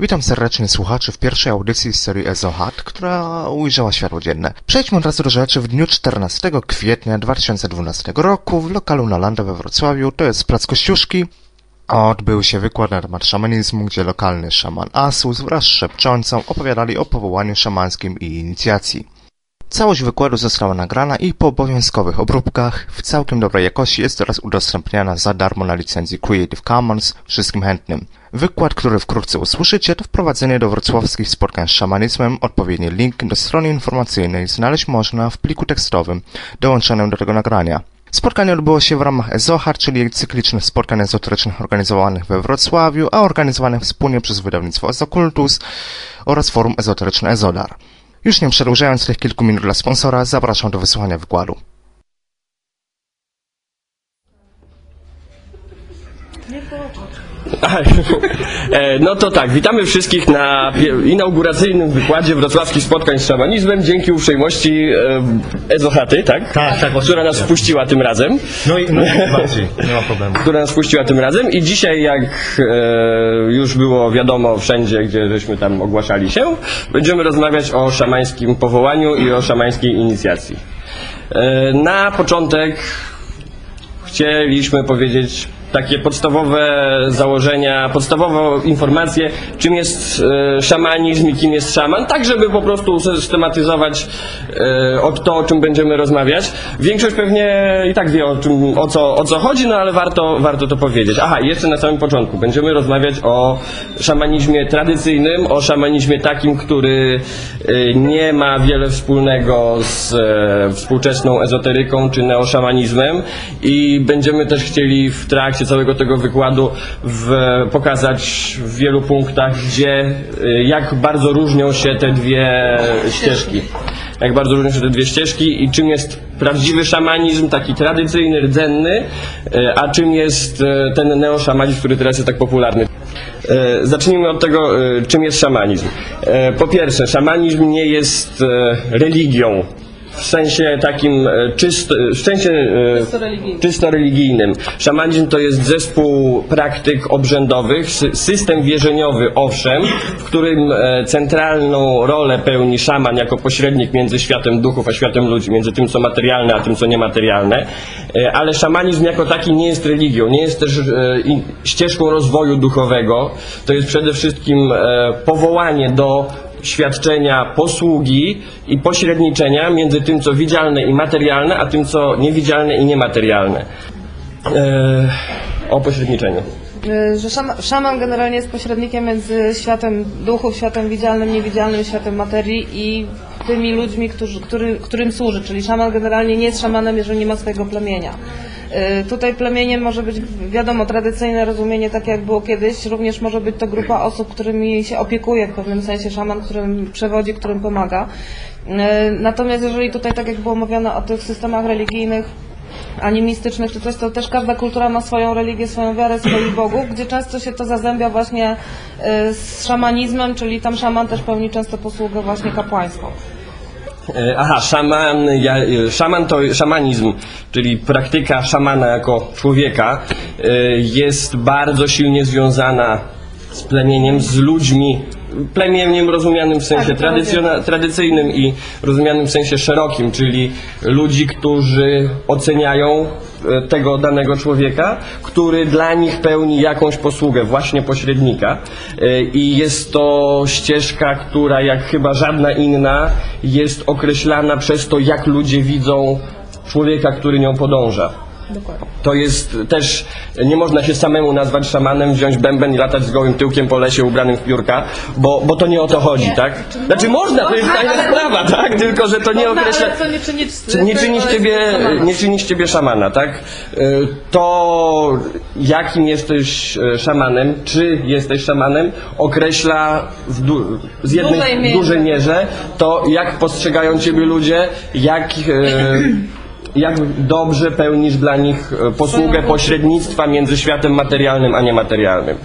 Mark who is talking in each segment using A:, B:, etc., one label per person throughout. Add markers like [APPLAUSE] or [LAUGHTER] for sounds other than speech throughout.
A: Witam serdecznie słuchaczy w pierwszej audycji z serii EzoHat, która ujrzała światło dzienne. Przejdźmy od razu do rzeczy. W dniu 14 kwietnia 2012 roku w lokalu na Landa we Wrocławiu, to jest Plac Kościuszki, odbył się wykład na temat szamanizmu, gdzie lokalny szaman Asus wraz z szepczącą opowiadali o powołaniu szamańskim i inicjacji. Całość wykładu została nagrana i po obowiązkowych obróbkach w całkiem dobrej jakości jest teraz udostępniana za darmo na licencji Creative Commons wszystkim chętnym. Wykład, który wkrótce usłyszycie, to wprowadzenie do wrocławskich spotkań z szamanizmem. Odpowiedni link do strony informacyjnej znaleźć można w pliku tekstowym dołączonym do tego nagrania. Spotkanie odbyło się w ramach EZOHAR, czyli cyklicznych spotkań ezoterycznych organizowanych we Wrocławiu, a organizowanych wspólnie przez wydawnictwo Ezokultus oraz forum ezoteryczne Ezodar. Już nie przedłużając tych kilku minut dla sponsora, zapraszam do wysłuchania wykładu.
B: No to tak, witamy wszystkich na inauguracyjnym wykładzie wrocławskich spotkań z szamanizmem dzięki uprzejmości e, Ezochaty, tak?
C: Tak, tak,
B: Która nas wpuściła tym razem.
C: No i no, jak najbardziej, nie ma problemu.
B: Która nas wpuściła tym razem i dzisiaj jak e, już było wiadomo wszędzie, gdzie żeśmy tam ogłaszali się, będziemy rozmawiać o szamańskim powołaniu i o szamańskiej inicjacji. E, na początek chcieliśmy powiedzieć takie podstawowe założenia, podstawowe informacje, czym jest e, szamanizm i kim jest szaman, tak żeby po prostu systematyzować e, o to, o czym będziemy rozmawiać. Większość pewnie i tak wie o, czym, o, co, o co chodzi, no ale warto, warto to powiedzieć. Aha, jeszcze na samym początku będziemy rozmawiać o szamanizmie tradycyjnym, o szamanizmie takim, który e, nie ma wiele wspólnego z współczesną ezoteryką czy neoszamanizmem i będziemy też chcieli w trakcie całego tego wykładu w, pokazać w wielu punktach, gdzie, y, jak bardzo różnią się te dwie ścieżki. Jak bardzo różnią się te dwie ścieżki i czym jest prawdziwy szamanizm, taki tradycyjny, rdzenny, y, a czym jest y, ten neoszamanizm, który teraz jest tak popularny. Zacznijmy od tego, czym jest szamanizm. Po pierwsze, szamanizm nie jest religią w sensie takim e, czysto, w sensie e, czysto religijnym. Szamanizm to jest zespół praktyk obrzędowych, sy- system wierzeniowy owszem, w którym e, centralną rolę pełni szaman jako pośrednik między światem duchów a światem ludzi, między tym co materialne a tym co niematerialne, ale szamanizm jako taki nie jest religią, nie jest też ścieżką rozwoju duchowego. To jest przede wszystkim powołanie do świadczenia posługi i pośredniczenia między tym, co widzialne i materialne, a tym, co niewidzialne i niematerialne. E, o pośredniczeniu.
D: Y, że szama, szaman generalnie jest pośrednikiem między światem duchów, światem widzialnym, niewidzialnym, światem materii i tymi ludźmi, którzy, który, którym służy. Czyli szaman generalnie nie jest szamanem, jeżeli nie ma swojego plemienia. Y, Tutaj plemieniem może być, wiadomo, tradycyjne rozumienie, tak jak było kiedyś. Również może być to grupa osób, którymi się opiekuje w pewnym sensie szaman, którym przewodzi, którym pomaga. Y, Natomiast jeżeli tutaj, tak jak było mówione o tych systemach religijnych, animistycznych czy coś, to też każda kultura ma swoją religię, swoją wiarę, swoich bogów, gdzie często się to zazębia właśnie y, z szamanizmem, czyli tam szaman też pełni często posługę właśnie kapłańską.
B: E, Aha, szaman, ja, e, szaman to szamanizm, czyli praktyka szamana jako człowieka e, jest bardzo silnie związana z plemieniem, z ludźmi, plemieniem rozumianym w sensie
D: Tak,
B: tradycjona- tradycyjnym i rozumianym w sensie szerokim, czyli ludzi, którzy oceniają tego danego człowieka, który dla nich pełni jakąś posługę, właśnie pośrednika. E, I jest to ścieżka, która jak chyba żadna inna jest określana przez to, jak ludzie widzą człowieka, który nią podąża.
D: Dokładnie.
B: To jest też, nie można się samemu nazwać szamanem, wziąć bęben i latać z gołym tyłkiem po lesie ubranym w piórka, bo, bo to nie o to chodzi, tak? Znaczy można, to jest fajna sprawa, tak? Tylko, że to nie określa...
D: To nie czyni,
B: Czy nie czyni z ciebie, nie czyni z ciebie szamana, tak? Y, To jakim jesteś e, szamanem, czy jesteś szamanem, określa w du- z jednej
D: Dużej
B: w
D: mierze.
B: dużej mierze to, jak postrzegają ciebie ludzie, jak, e, [CLEARS THROAT] jak dobrze pełnisz dla nich e, posługę pośrednictwa między światem materialnym a niematerialnym.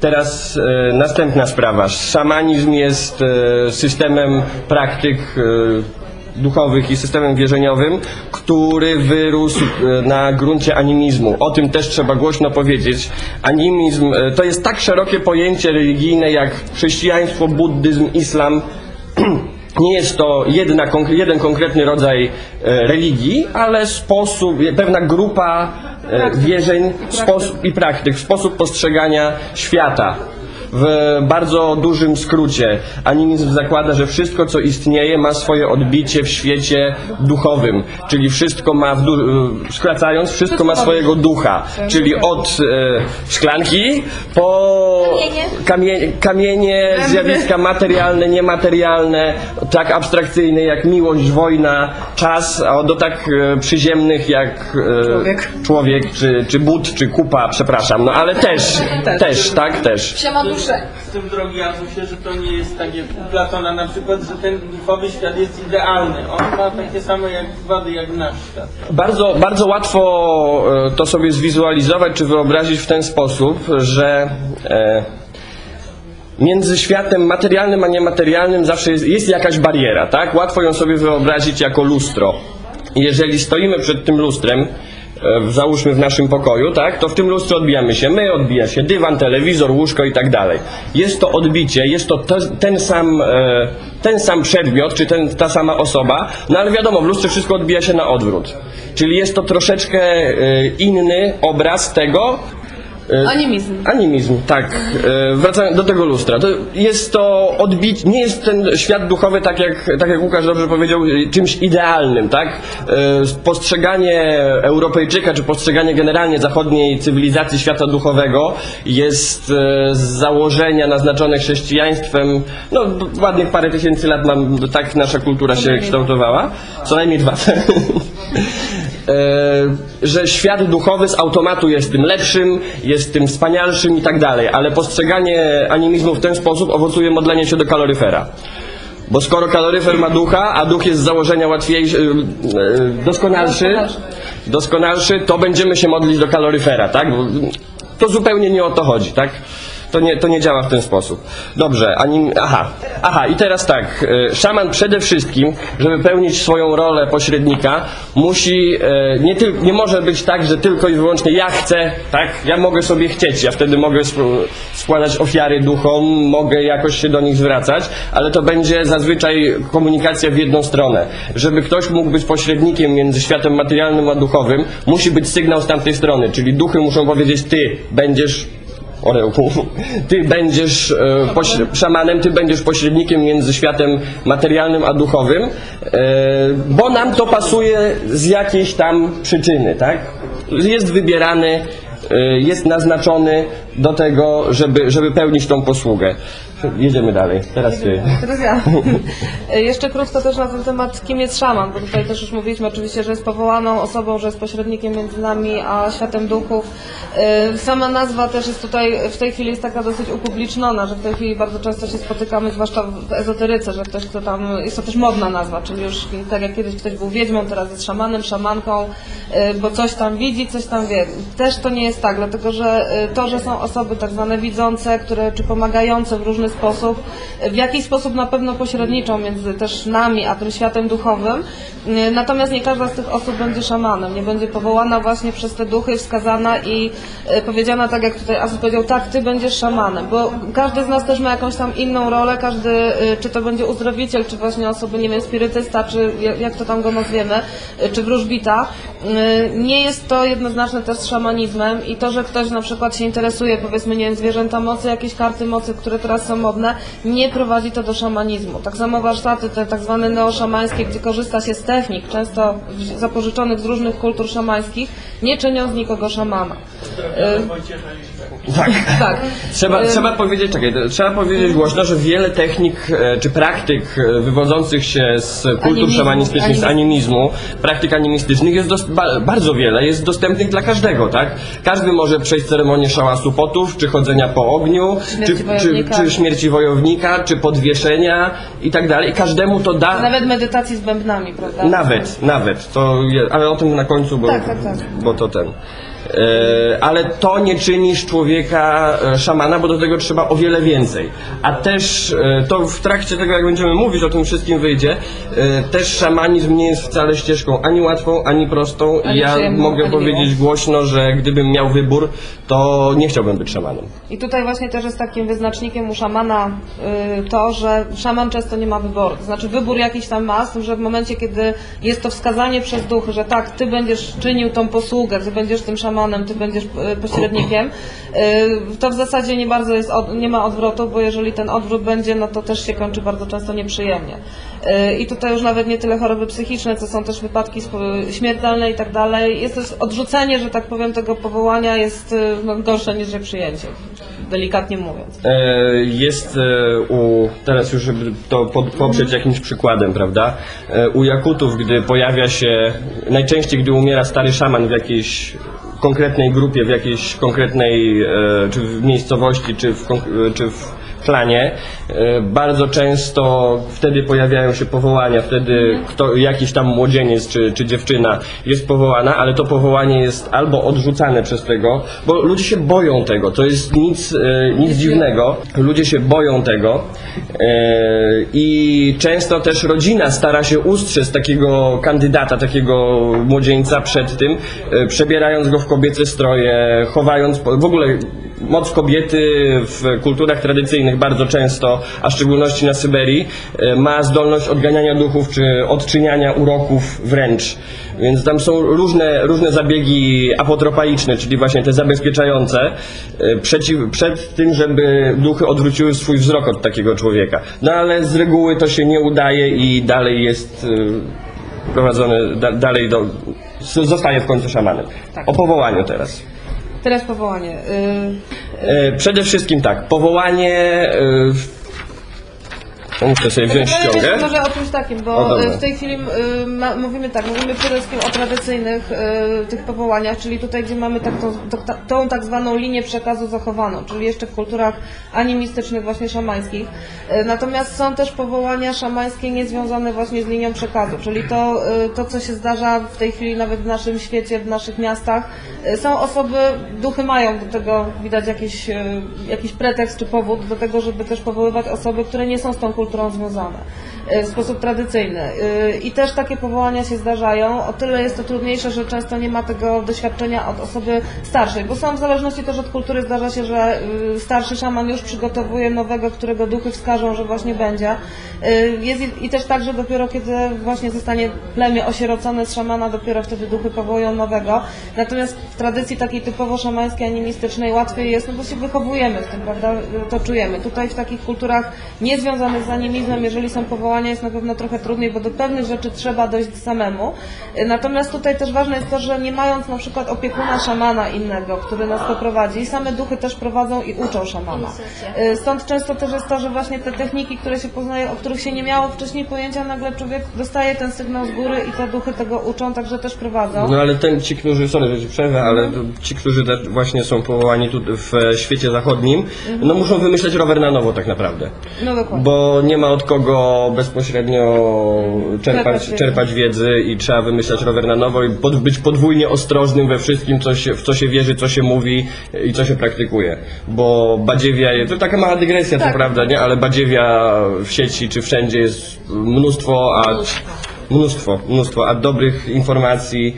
B: Teraz e, następna sprawa. Szamanizm jest e, systemem praktyk e, duchowych i systemem wierzeniowym, który wyrósł e, na gruncie animizmu. O tym też trzeba głośno powiedzieć. Animizm to jest tak szerokie pojęcie religijne jak chrześcijaństwo, buddyzm, islam. [CLEARS THROAT] Nie jest to jedna, jeden konkretny rodzaj e, religii, ale sposób, pewna grupa e, wierzeń i praktyk, sposób postrzegania świata. W bardzo dużym skrócie. Animizm zakłada, że wszystko co istnieje ma swoje odbicie w świecie duchowym, czyli wszystko ma, w e, skracając, wszystko ma swojego ducha, czyli od e, szklanki po kamie- kamienie, zjawiska materialne, niematerialne, tak abstrakcyjne jak miłość, wojna, czas, a do tak e, przyziemnych jak e,
D: Człowiek.
B: człowiek czy, czy but, czy kupa, przepraszam, no ale też, też, tak, też.
E: Z tym drogi Azusie, że to nie jest takie u Platona na przykład, że ten duchowy świat jest idealny. On ma takie same jak wady jak nasz świat.
B: Bardzo, bardzo łatwo e, to sobie zwizualizować czy wyobrazić w ten sposób, że e, między światem materialnym a niematerialnym zawsze jest, jest jakaś bariera, tak? Łatwo ją sobie wyobrazić jako lustro. Jeżeli stoimy przed tym lustrem, załóżmy w naszym pokoju, tak, to w tym lustrze odbijamy się my, odbija się dywan, telewizor, łóżko i tak dalej. Jest to odbicie, jest to te, ten, sam, e, ten sam przedmiot, czy ten, ta sama osoba, no ale wiadomo, w lustrze wszystko odbija się na odwrót. Czyli jest to troszeczkę e, inny obraz tego,
D: Animizm.
B: Animizm, tak. E, Wracając do tego lustra. To jest to odbić, nie jest ten świat duchowy, tak jak, tak jak Łukasz dobrze powiedział, e, czymś idealnym, tak? E, Postrzeganie Europejczyka, czy postrzeganie generalnie zachodniej cywilizacji świata duchowego jest e, z założenia naznaczone chrześcijaństwem, no ładnych parę tysięcy lat tak nasza kultura się kształtowała. Co najmniej dwa. [LAUGHS] e, że świat duchowy z automatu jest tym lepszym, jest tym wspanialszym i tak dalej, ale postrzeganie animizmu w ten sposób owocuje modleniem się do kaloryfera. Bo skoro kaloryfer ma ducha, a duch jest z założenia łatwiejszy, e, doskonalszy, doskonalszy, to będziemy się modlić do kaloryfera, tak? To zupełnie nie o to chodzi, tak? To nie, to nie działa w ten sposób. Dobrze, aha, aha, i teraz tak, e, szaman przede wszystkim, żeby pełnić swoją rolę pośrednika, musi, e, nie, tyl, nie może być tak, że tylko i wyłącznie ja chcę, tak, ja mogę sobie chcieć, ja wtedy mogę składać ofiary duchom, mogę jakoś się do nich zwracać, ale to będzie zazwyczaj komunikacja w jedną stronę. Żeby ktoś mógł być pośrednikiem między światem materialnym a duchowym, musi być sygnał z tamtej strony, czyli duchy muszą powiedzieć, ty będziesz Orełku. Ty będziesz e, szamanem, ty będziesz pośrednikiem między światem materialnym a duchowym, e, bo nam to pasuje z jakiejś tam przyczyny, tak? Jest wybierany, e, jest naznaczony do tego, żeby, żeby pełnić tą posługę. Jedziemy dalej. Teraz ty.
D: Teraz ja. [LAUGHS] Jeszcze krótko też na ten temat, kim jest szaman, bo tutaj też już mówiliśmy oczywiście, że jest powołaną osobą, że jest pośrednikiem między nami a światem duchów. Yy, Sama nazwa też jest tutaj, w tej chwili jest taka dosyć upubliczniona, że w tej chwili bardzo często się spotykamy, zwłaszcza w ezoteryce, że ktoś, kto tam, jest to też modna nazwa, czyli już tak jak kiedyś ktoś był wiedźmą, teraz jest szamanem, szamanką, yy, bo coś tam widzi, coś tam wie. Też to nie jest tak, dlatego że yy, to, że są osoby tak zwane widzące, które, czy pomagające w różny sposób, w jakiś sposób na pewno pośredniczą między też nami a tym światem duchowym. Yy, Natomiast nie każda z tych osób będzie szamanem, nie będzie powołana właśnie przez te duchy, wskazana i yy, powiedziana tak jak tutaj Asus powiedział, tak, ty będziesz szamanem, bo każdy z nas też ma jakąś tam inną rolę, każdy, yy, czy to będzie uzdrowiciel, czy właśnie osoby, nie wiem, spirytysta, czy jak- to tam go nazwiemy, czy wróżbita. Nie jest to jednoznaczne też z szamanizmem i to, że ktoś na przykład się interesuje, powiedzmy, nie wiem, zwierzęta mocy, jakieś karty mocy, które teraz są modne, nie prowadzi to do szamanizmu. Tak samo warsztaty, te tak zwane neoszamańskie, gdzie korzysta się z technik, często zapożyczonych z różnych kultur szamańskich, nie czynią z nikogo szamana.
B: Tak. [LAUGHS]
D: tak.
B: Trzeba, trzeba powiedzieć, czekaj, trzeba powiedzieć głośno, że wiele technik e, czy praktyk e, wywodzących się z kultur szamanistycznych, z
D: animizmu.
B: praktyk animistycznych jest dos- ba, bardzo wiele, jest dostępnych dla każdego, tak? Każdy może przejść ceremonię szałasu potów, czy chodzenia po ogniu,
D: Śmierci
B: czy, czy,
D: wojownika.
B: czy śmierci wojownika, czy podwieszenia i tak dalej. I każdemu to da...
D: Nawet medytacji z bębnami, prawda?
B: Nawet, nawet. To ale o tym na końcu, bo,
D: Tak, tak, tak.
B: bo to ten. E, ale to nie czyni z człowieka e, szamana, bo do tego trzeba o wiele więcej. A też e, to w trakcie tego, jak będziemy mówić, o tym wszystkim wyjdzie, też szamanizm nie jest wcale ścieżką ani łatwą, ani prostą. I ja mogę powiedzieć głośno, że gdybym miał wybór, to nie chciałbym być szamanem.
D: I tutaj właśnie też jest takim wyznacznikiem u szamana y, to, że szaman często nie ma wyboru. To znaczy wybór jakiś tam ma, że w momencie, kiedy jest to wskazanie przez duchy, że tak, ty będziesz czynił tą posługę, ty będziesz tym szamanem, ty będziesz y, pośrednikiem, y, to w zasadzie nie bardzo jest, nie ma odwrotu, bo jeżeli ten odwrót będzie, no to też się kończy bardzo często nieprzyjemnie. Y, I tutaj już nawet nie tyle choroby psychiczne, co są też wypadki śmiertelne i tak dalej. Jest też odrzucenie, że tak powiem, tego powołania jest no, gorsze niż przyjęcie, delikatnie mówiąc.
B: E, Jest e, u, teraz już żeby to poprzeć jakimś przykładem, prawda? E, U Jakutów, gdy pojawia się, najczęściej gdy umiera stary szaman w jakiejś konkretnej grupie, w jakiejś konkretnej, e, czy w miejscowości, czy w, e, czy w klanie, e, bardzo często wtedy pojawiają się powołania, wtedy kto, jakiś tam młodzieniec czy, czy dziewczyna jest powołana, ale to powołanie jest albo odrzucane przez tego, bo ludzie się boją tego, to jest nic, e, nic dziwnego, ludzie się boją tego. E, i często też rodzina stara się ustrzec takiego kandydata, takiego młodzieńca przed tym, przebierając go w kobiece stroje, chowając, w ogóle moc kobiety w kulturach tradycyjnych bardzo często, a w szczególności na Syberii, e, ma zdolność odganiania duchów czy odczyniania uroków wręcz. Więc tam są różne, różne zabiegi apotropaiczne, czyli właśnie te zabezpieczające, e, przeciw, przed tym, żeby duchy odwróciły swój wzrok od takiego człowieka. No ale z reguły to się nie udaje i dalej jest e, prowadzony, da, dalej do, zostaje w końcu szamanem.
D: Tak.
B: O powołaniu teraz.
D: Teraz powołanie. Y,
B: E, Przede wszystkim tak, powołanie. E, Muszę sobie wziąć
D: Powiem
B: ściągę.
D: może o czymś takim,
B: O,
D: bo
B: dobra.
D: y, w tej chwili y, ma, mówimy tak, mówimy przede wszystkim o tradycyjnych y, tych powołaniach, czyli tutaj, gdzie mamy tak, tą, tą, tą tak zwaną linię przekazu zachowaną, czyli jeszcze w kulturach animistycznych, właśnie szamańskich. Natomiast są też powołania szamańskie niezwiązane właśnie z linią przekazu, czyli to, y, to co się zdarza w tej chwili nawet w naszym świecie, w naszych miastach. Są osoby, duchy mają do tego, widać jakiś, jakiś pretekst czy powód do tego, żeby też powoływać osoby, które nie są z tą kulturą związane y, w sposób tradycyjny. Y, I też takie powołania się zdarzają. O tyle jest to trudniejsze, że często nie ma tego doświadczenia od osoby starszej, bo są w zależności też od kultury zdarza się, że y, starszy szaman już przygotowuje nowego, którego duchy wskażą, że właśnie będzie. Jest i- też tak, że dopiero kiedy właśnie zostanie plemię osierocone z szamana, dopiero wtedy duchy powołują nowego. Natomiast w tradycji takiej typowo szamańskiej, animistycznej łatwiej jest, no bo się wychowujemy z tym, prawda, to czujemy. Tutaj w takich kulturach niezwiązanych z animizmem, jeżeli są powołania, jest na pewno trochę trudniej, bo do pewnych rzeczy trzeba dojść samemu. Y, Natomiast tutaj też ważne jest to, że nie mając na przykład opiekuna szamana innego, który nas poprowadzi, same duchy też prowadzą i uczą szamana. Y, Stąd często też jest to, że właśnie te techniki, które się poznaje, o których się nie miało wcześniej pojęcia, nagle człowiek dostaje ten sygnał z góry i te duchy tego uczą, także też prowadzą.
B: No ale ten, ci, którzy, sorry, że ci przerwę, ale to ci, którzy też właśnie są powołani tu w e, świecie zachodnim, no muszą wymyśleć rower na nowo tak naprawdę.
D: No dokładnie.
B: Bo nie ma od kogo bezpośrednio czerpać,
D: Czerpać
B: wiedzy i trzeba wymyślać rower na nowo i pod, być podwójnie ostrożnym we wszystkim, co się, w co się wierzy, co się mówi i co się praktykuje. Bo badziewia, jest- to taka mała dygresja,
D: Tak.
B: co prawda, nie? ale badziewia w sieci czy wszędzie jest mnóstwo, a mnóstwo, mnóstwo, a dobrych informacji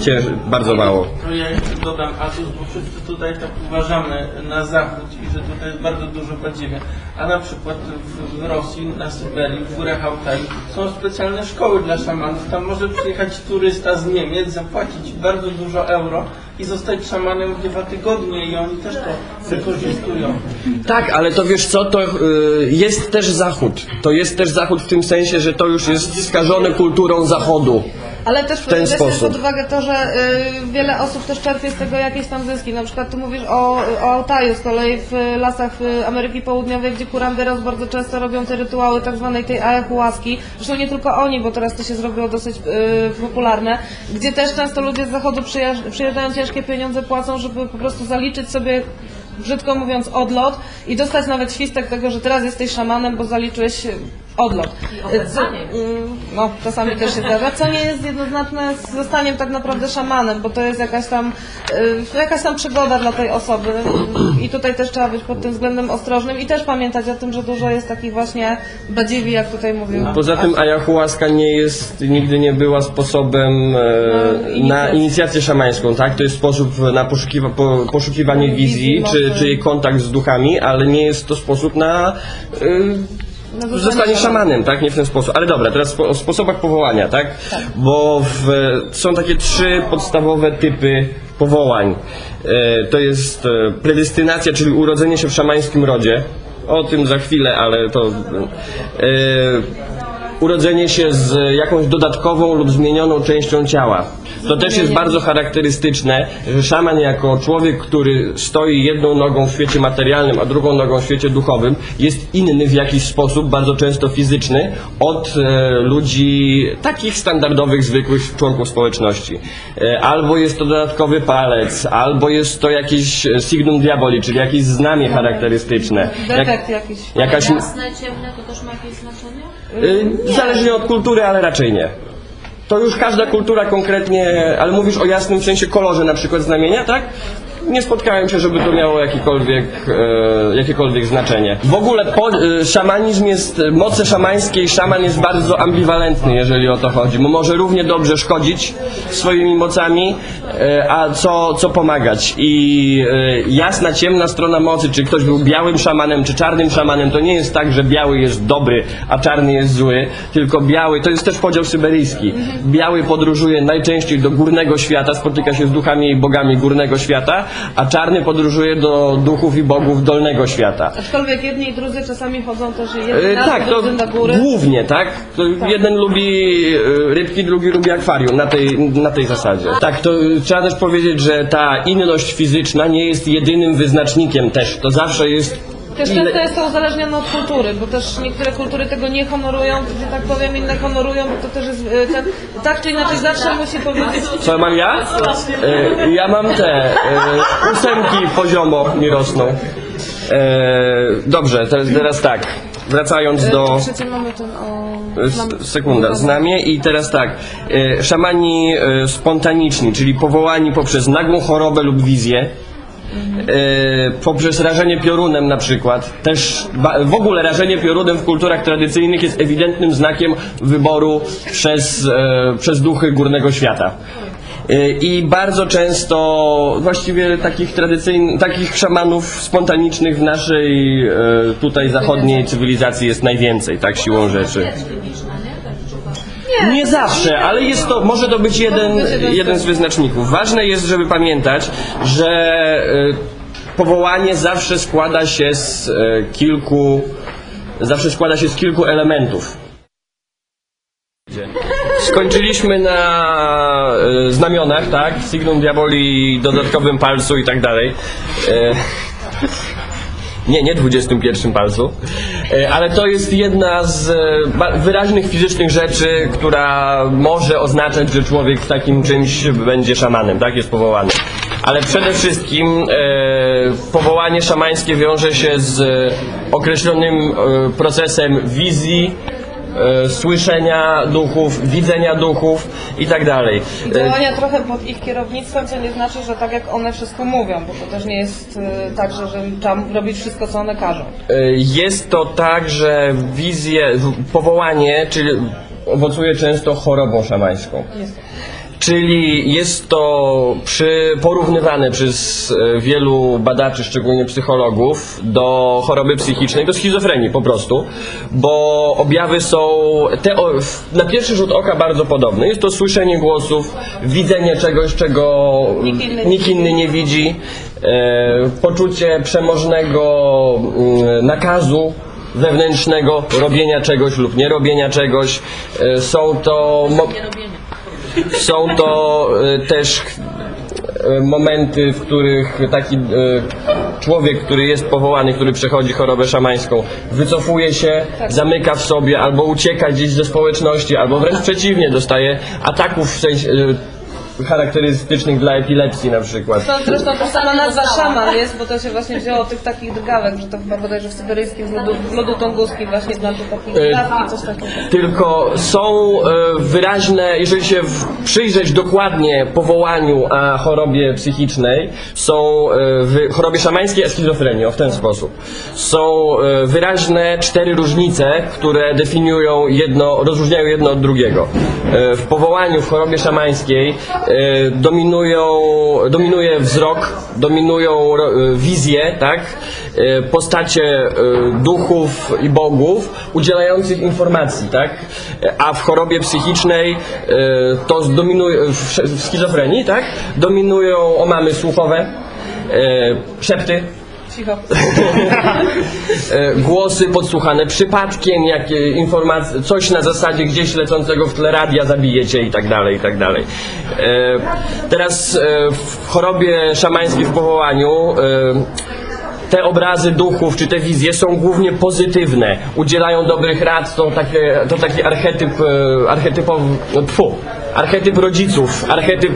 B: cięż, bardzo mało.
E: To ja jeszcze dodam atut, bo wszyscy tutaj tak uważamy na zachód i że tutaj jest bardzo dużo badziewia. A na przykład w, w Rosji, na Syberii, w górach Altai są specjalne szkoły dla szamanów. Tam może przyjechać turysta z Niemiec, zapłacić bardzo dużo euro i zostać szamanem dwa tygodnie i oni też to wykorzystują.
B: Tak, ale to wiesz co, to y, jest też zachód. To jest też zachód w tym sensie, że to już jest skażone kulturą zachodu.
D: Ale też
B: ten sposób.
D: pod uwagę to, że y, wiele osób też czerpie z tego jakieś tam zyski. Na przykład tu mówisz o, o Altaju, z kolei w lasach y, Ameryki Południowej, gdzie kuranderos bardzo często robią te rytuały tak zwanej tej ayahuaski. Zresztą nie tylko oni, bo teraz to się zrobiło dosyć y, popularne, gdzie też często ludzie z zachodu przyjeżdż- przyjeżdżają ciężkie pieniądze, płacą, żeby po prostu zaliczyć sobie brzydko mówiąc odlot i dostać nawet świstek tego, że teraz jesteś szamanem, bo zaliczyłeś odlot. Co, mm, no, czasami też się zdarza, co nie jest jednoznaczne z zostaniem tak naprawdę szamanem, bo to jest jakaś tam, y, jakaś tam przygoda dla tej osoby i tutaj też trzeba być pod tym względem ostrożnym i też pamiętać o tym, że dużo jest takich właśnie badziwi, jak tutaj mówił.
B: Poza tym ayahuasca nie jest, nigdy nie była sposobem e,
D: inicjację.
B: na inicjację szamańską, tak? To jest sposób na poszukiwa, po, poszukiwanie wizji,
D: Wizji,
B: czy, czy kontakt z duchami, ale nie jest to sposób na E,
D: zostanie szamanem.
B: tak? Nie w ten sposób. Ale dobra, teraz o sposobach powołania, tak? Bo w, są takie trzy podstawowe typy powołań. E, to jest e, predestynacja, czyli urodzenie się w szamańskim rodzie. O tym za chwilę, ale to... E, urodzenie się z jakąś dodatkową lub zmienioną częścią ciała. To też jest bardzo charakterystyczne, że szaman jako człowiek, który stoi jedną nogą w świecie materialnym, a drugą nogą w świecie duchowym, jest inny w jakiś sposób, bardzo często fizyczny, od e, ludzi takich standardowych, zwykłych członków społeczności. E, albo jest to dodatkowy palec, albo jest to jakieś e, signum diaboli, czyli jakieś znamie charakterystyczne.
D: Defekt jakiś.
B: jakaś,
F: Jasne, ciemne to też ma jakieś znaczenie?
B: Zależnie od kultury, ale raczej nie. To już każda kultura konkretnie, ale mówisz o jasnym sensie kolorze na przykład znamienia, tak? Nie spotkałem się, żeby to miało jakiekolwiek, e, jakiekolwiek znaczenie. W ogóle po, e, szamanizm jest, moce szamańskie szaman jest bardzo ambiwalentny, jeżeli o to chodzi. Bo może równie dobrze szkodzić swoimi mocami, e, a co, co pomagać. I e, jasna, ciemna strona mocy, czy ktoś był białym szamanem, czy czarnym szamanem, to nie jest tak, że biały jest dobry, a czarny jest zły, tylko biały, to jest też podział syberyjski. Biały podróżuje najczęściej do górnego świata, spotyka się z duchami i bogami górnego świata, a czarny podróżuje do duchów i bogów dolnego świata.
D: Aczkolwiek jedni i drudzy czasami chodzą też
B: E,
D: jeden na
B: tak, to
D: na góry.
B: głównie, tak? To Jeden lubi e, rybki, drugi lubi akwarium, na tej, na tej zasadzie. Tak, to e, trzeba też powiedzieć, że ta inność fizyczna nie jest jedynym wyznacznikiem też. To zawsze jest
D: Też
B: ile-
D: często jest to uzależnione od kultury, bo też niektóre kultury tego nie honorują, że tak powiem, inne honorują, bo to też jest, e, tak, tak czy inaczej zawsze musi powiedzieć,
B: Co mam ja? E, ja mam te e, ósemki poziomo mi rosną. E, dobrze, teraz, teraz tak. Wracając do.
D: Trzecie mamy ten o...
B: S- Sekunda, znamie i teraz tak. E, szamani e, spontaniczni, czyli powołani poprzez nagłą chorobę lub wizję. E, poprzez rażenie piorunem na przykład. Też w ogóle rażenie piorunem w kulturach tradycyjnych jest ewidentnym znakiem wyboru przez, e, przez duchy górnego świata. E, I bardzo często właściwie takich tradycyjnych, takich szamanów spontanicznych w naszej tutaj zachodniej cywilizacji jest najwięcej, tak siłą rzeczy. Nie zawsze, ale jest to, może to być jeden, jeden z wyznaczników. Ważne jest, żeby pamiętać, że e, powołanie zawsze składa się z e, kilku, zawsze składa się z kilku elementów. Skończyliśmy na e, znamionach, tak? Signum Diaboli, dodatkowym palcu i tak dalej. Nie, nie 21 palcu. E, Ale to jest jedna z e, wyraźnych fizycznych rzeczy, która może oznaczać, że człowiek w takim czymś będzie szamanem, tak? Jest powołany. Ale przede wszystkim e, powołanie szamańskie wiąże się z określonym procesem wizji, e, słyszenia duchów, widzenia duchów i tak dalej. E,
D: działania trochę pod ich kierownictwem, co nie znaczy, że tak jak one wszystko mówią, bo to też nie jest e, tak, że, że trzeba robić wszystko, co one każą.
B: E, Jest to tak, że wizje, w- powołanie, czyli owocuje często chorobą szamańską. Czyli jest to przy, porównywane przez e, wielu badaczy, szczególnie psychologów, do choroby psychicznej, do schizofrenii po prostu, bo objawy są na pierwszy rzut oka bardzo podobne. Jest to słyszenie głosów, widzenie czegoś, czego
D: Nikt inny
B: nikt inny nie widzi, e, poczucie przemożnego mm, nakazu wewnętrznego robienia czegoś lub nie robienia czegoś. E, są to mo- są to e, też e, momenty, w których taki e, człowiek, który jest powołany, który przechodzi chorobę szamańską, wycofuje się, zamyka w sobie, albo ucieka gdzieś ze społeczności, albo wręcz przeciwnie, dostaje ataków w sensie, charakterystycznych dla epilepsji na przykład.
D: To zresztą to sama nazwa szaman jest, bo to się właśnie wzięło od tych takich drgawek, że to chyba bodajże w syberyjskim w lodu, w lodu właśnie znam tu takie
B: E,
D: drgawki, coś takiego.
B: Tylko są e, wyraźne, jeżeli się przyjrzeć dokładnie powołaniu a chorobie psychicznej, są e, w chorobie szamańskiej a schizofrenii, w ten sposób. Są wyraźne cztery różnice, które definiują jedno, rozróżniają jedno od drugiego. W powołaniu w chorobie szamańskiej dominują, dominuje wzrok, dominują e, wizje, tak? E, postacie duchów i bogów udzielających informacji, tak? A w chorobie psychicznej to dominuje, w schizofrenii, tak? Dominują omamy słuchowe, szepty,
D: Cicho.
B: e, głosy podsłuchane przypadkiem, jakie informacje, coś na zasadzie gdzieś lecącego w tle radia zabijecie i tak dalej, i tak dalej. E, teraz e, w chorobie szamańskiej w powołaniu te obrazy duchów czy te wizje są głównie pozytywne, udzielają dobrych rad, są takie, to taki archetyp, archetypowy, no, archetyp rodziców, archetyp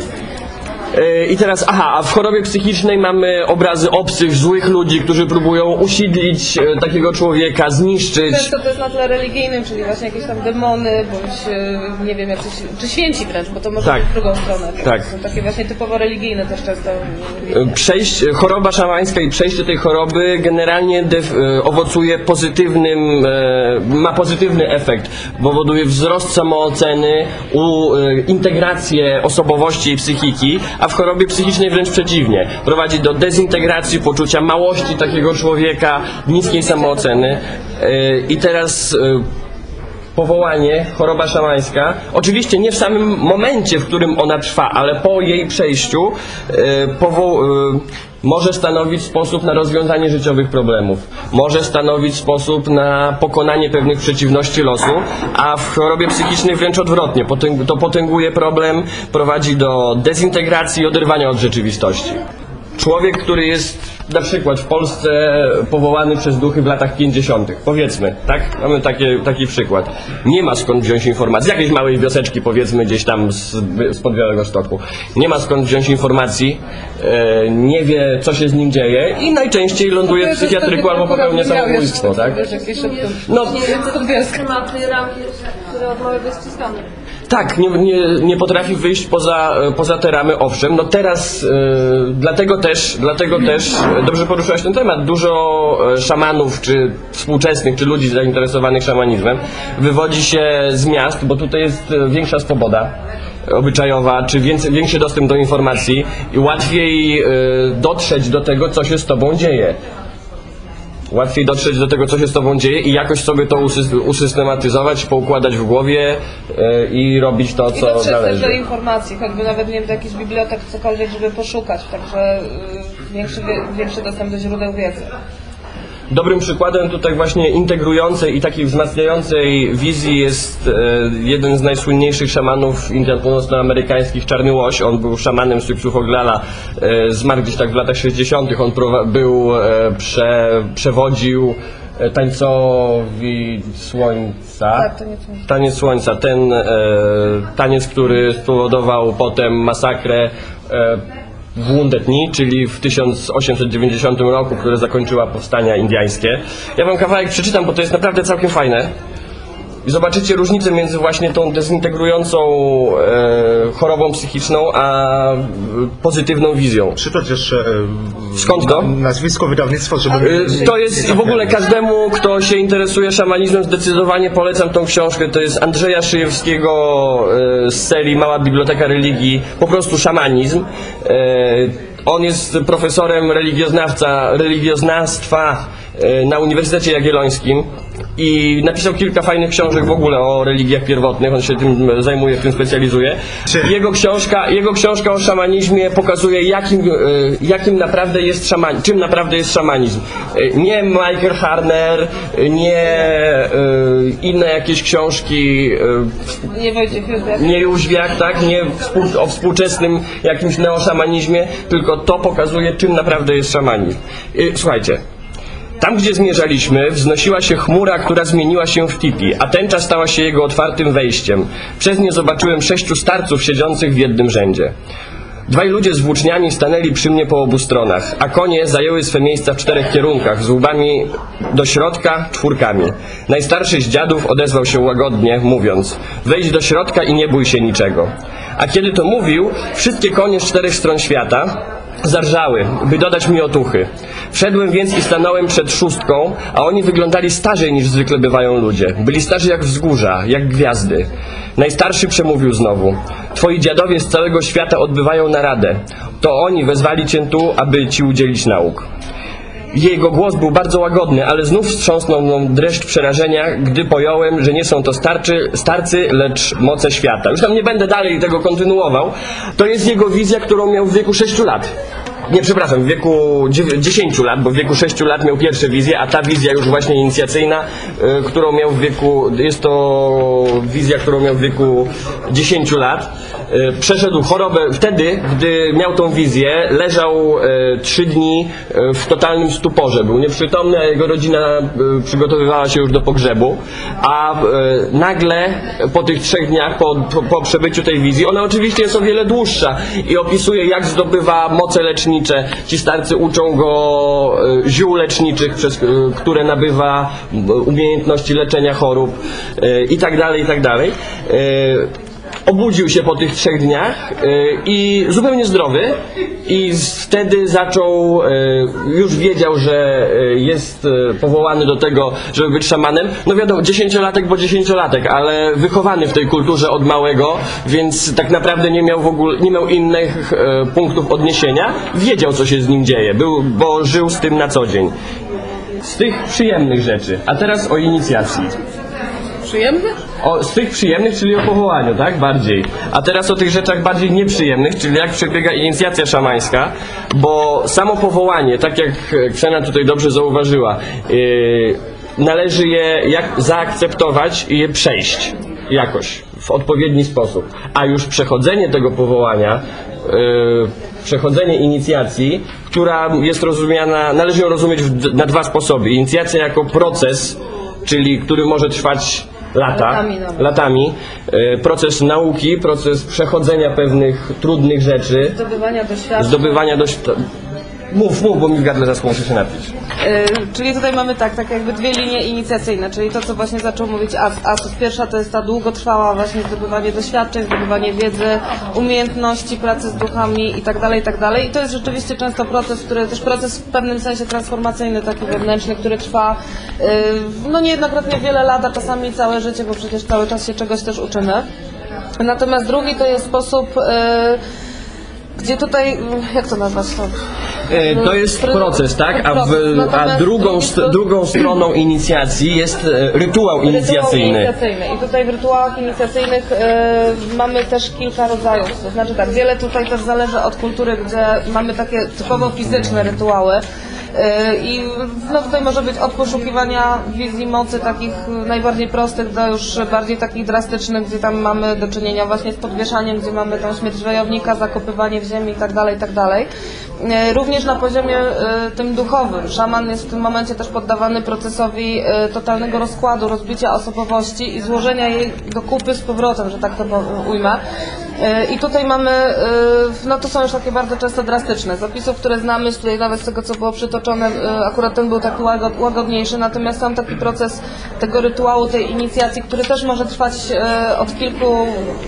B: I teraz, aha, a w chorobie psychicznej mamy obrazy obcych, złych ludzi, którzy próbują usidlić e, takiego człowieka, zniszczyć.
D: Często to jest na tle religijnym, czyli właśnie jakieś tam demony, bądź e, nie wiem, jacyś, czy święci wręcz, bo to może
B: Tak.
D: być w drugą stronę.
B: Tak.
D: Są takie właśnie typowo religijne też często.
B: E, Przejść, choroba szamańska i przejście tej choroby generalnie e, owocuje pozytywnym, e, ma pozytywny efekt. Powoduje wzrost samooceny, u, e, integrację osobowości i psychiki, a w chorobie psychicznej wręcz przeciwnie. Prowadzi do dezintegracji, poczucia małości takiego człowieka, niskiej samooceny. E, I teraz e, powołanie, choroba szamańska, oczywiście nie w samym momencie, w którym ona trwa, ale po jej przejściu e, powo- może stanowić sposób na rozwiązanie życiowych problemów, może stanowić sposób na pokonanie pewnych przeciwności losu, a w chorobie psychicznej wręcz odwrotnie, to potęguje problem, prowadzi do dezintegracji i oderwania od rzeczywistości. Człowiek, który jest na przykład w Polsce powołany przez duchy w latach 50., powiedzmy, tak? Mamy takie, taki przykład. Nie ma skąd wziąć informacji, z jakiejś małej wioseczki, powiedzmy, gdzieś tam z, z Białego Stoku. Nie ma skąd wziąć informacji, e, nie wie, co się z nim dzieje i najczęściej ląduje w psychiatryku albo popełnia samobójstwo, tak?
D: Jakieś szepty.
B: No,
F: Tematy, ramki, które odmawiają jest ściskane.
B: Tak, nie, nie, nie potrafi wyjść poza, poza te ramy, owszem. No teraz, e, dlatego też, dlatego też e, dobrze poruszyłaś ten temat. Dużo e, szamanów, czy współczesnych, czy ludzi zainteresowanych szamanizmem wywodzi się z miast, bo tutaj jest e, większa swoboda obyczajowa, czy więcej, większy dostęp do informacji i łatwiej e, dotrzeć do tego, co się z tobą dzieje. Łatwiej dotrzeć do tego, co się z tobą dzieje i jakoś sobie to usys- usystematyzować, poukładać w głowie e, i robić to,
D: I
B: co
D: też
B: należy.
D: do informacji, choćby nawet nie wiem, do jakichś bibliotek, cokolwiek, żeby poszukać, także y, większy, większy dostęp do źródeł wiedzy.
B: Dobrym przykładem tutaj właśnie integrującej i takiej wzmacniającej wizji jest e, jeden z najsłynniejszych szamanów Indian północnoamerykańskich, Czarny Łoś. On był szamanem z Typsuchoglala, e, zmarł gdzieś tak w latach 60. On był, e, prze, przewodził tańcowi słońca.
D: Tak, słońce.
B: Taniec Słońca, ten e, taniec, który spowodował potem masakrę e, w Wounded Knee, czyli w 1890 roku, które zakończyła powstania indiańskie. Ja wam kawałek przeczytam, bo to jest naprawdę całkiem fajne. I zobaczycie różnicę między właśnie tą dezintegrującą e, chorobą psychiczną, a e, pozytywną wizją.
C: Przytoć jeszcze e,
B: Skąd to?
C: nazwisko wydawnictwa, żeby...
B: Y, To jest i w ogóle każdemu, kto się interesuje szamanizmem, zdecydowanie polecam tą książkę. To jest Andrzeja Szyjewskiego y, z serii Mała Biblioteka Religii, po prostu szamanizm. Y, On jest profesorem religioznawca, religioznawstwa na Uniwersytecie Jagiellońskim i napisał kilka fajnych książek w ogóle o religiach pierwotnych, on się tym zajmuje, w tym specjalizuje. Jego książka, jego książka o szamanizmie pokazuje, jakim, e, jakim naprawdę jest szaman, czym naprawdę jest szamanizm. E, Nie Michael Harner, e, nie inne jakieś książki,
D: Nie Wojciech Józef.
B: nie Jóźwiak, tak, nie współ, o współczesnym jakimś neoszamanizmie, tylko to pokazuje, czym naprawdę jest szamanizm. Słuchajcie, Tam, gdzie zmierzaliśmy, wznosiła się chmura, która zmieniła się w tipi, a tęcza stała się jego otwartym wejściem. Przez nie zobaczyłem sześciu starców siedzących w jednym rzędzie. Dwaj ludzie z włóczniami stanęli przy mnie po obu stronach, a konie zajęły swe miejsca w czterech kierunkach, z łbami do środka, czwórkami. Najstarszy z dziadów odezwał się łagodnie, mówiąc Wejdź do środka i nie bój się niczego. A kiedy to mówił, wszystkie konie z czterech stron świata zarżały, by dodać mi otuchy. Wszedłem więc i stanąłem przed szóstką, a oni wyglądali starzej niż zwykle bywają ludzie. Byli starzy jak wzgórza, jak gwiazdy. Najstarszy przemówił znowu. Twoi dziadowie z całego świata odbywają naradę. To oni wezwali cię tu, aby ci udzielić nauk. Jego głos był bardzo łagodny, ale znów wstrząsnął mną dreszcz przerażenia, gdy pojąłem, że nie są to starczy, starcy, lecz moce świata. Już tam nie będę dalej tego kontynuował. To jest jego wizja, którą miał w wieku 6 lat. Nie, przepraszam, w wieku dziewię- 10 lat, bo w wieku 6 lat miał pierwsze wizje, a ta wizja już właśnie inicjacyjna, y, którą miał w wieku, jest to wizja, którą miał w wieku 10 lat. Y, Przeszedł chorobę wtedy, gdy miał tą wizję, leżał y, trzy dni y, w totalnym stuporze. Był nieprzytomny, a jego rodzina y, przygotowywała się już do pogrzebu. A y, nagle po tych trzech dniach, po, po, po przebyciu tej wizji, ona oczywiście jest o wiele dłuższa i opisuje, jak zdobywa moce lecznicze. Ci starcy uczą go y, ziół leczniczych, przez y, które nabywa y, umiejętności leczenia chorób y, i Obudził się po tych trzech dniach y, i zupełnie zdrowy i wtedy zaczął, y, już wiedział, że y, jest powołany do tego, żeby być szamanem. No wiadomo, dziesięciolatek, bo dziesięciolatek, ale wychowany w tej kulturze od małego, więc tak naprawdę nie miał w ogóle, nie miał innych punktów odniesienia. Wiedział, co się z nim dzieje, był, bo żył z tym na co dzień. Z tych przyjemnych rzeczy. A teraz o inicjacji.
D: Przyjemny?
B: O, z tych przyjemnych, czyli o powołaniu, tak? Bardziej. A teraz o tych rzeczach bardziej nieprzyjemnych, czyli jak przebiega inicjacja szamańska, bo samo powołanie, tak jak Ksena tutaj dobrze zauważyła, yy, należy je jak zaakceptować i je przejść jakoś, w odpowiedni sposób. A już przechodzenie tego powołania, yy, przechodzenie inicjacji, która jest rozumiana, należy ją rozumieć w, na dwa sposoby. Inicjacja jako proces, czyli który może trwać lata,
D: Latami nawet.
B: latami. E, Proces nauki, proces przechodzenia pewnych trudnych rzeczy,
D: Zdobywania doświadczeń.
B: zdobywania dość... Mów, mów, bo mi w gardle zaschło, muszę się napić.
D: Y, czyli tutaj mamy tak, tak jakby dwie linie inicjacyjne, czyli to, co właśnie zaczął mówić As. Asus. Pierwsza to jest ta długotrwała właśnie zdobywanie doświadczeń, zdobywanie wiedzy, umiejętności, pracy z duchami i tak dalej, i tak dalej. I to jest rzeczywiście często proces, który też proces w pewnym sensie transformacyjny, taki wewnętrzny, który trwa y, no niejednokrotnie wiele lat, a czasami całe życie, bo przecież cały czas się czegoś też uczymy. Natomiast drugi to jest sposób, y, gdzie tutaj, jak to nazwać to?
B: E, To jest proces, tak? A, w, a drugą, st- drugą stroną inicjacji jest e, rytuał inicjacyjny.
D: Rytuał inicjacyjny. I tutaj w rytuałach inicjacyjnych e, mamy też kilka rodzajów. To znaczy tak, wiele tutaj też zależy od kultury, gdzie mamy takie typowo fizyczne rytuały. E, I no tutaj może być od poszukiwania wizji mocy takich najbardziej prostych do już bardziej takich drastycznych, gdzie tam mamy do czynienia właśnie z podwieszaniem, gdzie mamy tą śmierć wojownika, zakopywanie w ziemi i tak dalej, i tak. E, Również na poziomie tym duchowym. Szaman jest w tym momencie też poddawany procesowi totalnego rozkładu, rozbicia osobowości i złożenia jej do kupy z powrotem, że tak to ujmę. E, I tutaj mamy, e, no to są już takie bardzo często drastyczne. Z opisów, które znamy, tutaj nawet z tego, co było przytoczone, e, akurat ten był taki łagod, łagodniejszy, natomiast sam taki proces tego rytuału, tej inicjacji, który też może trwać od kilku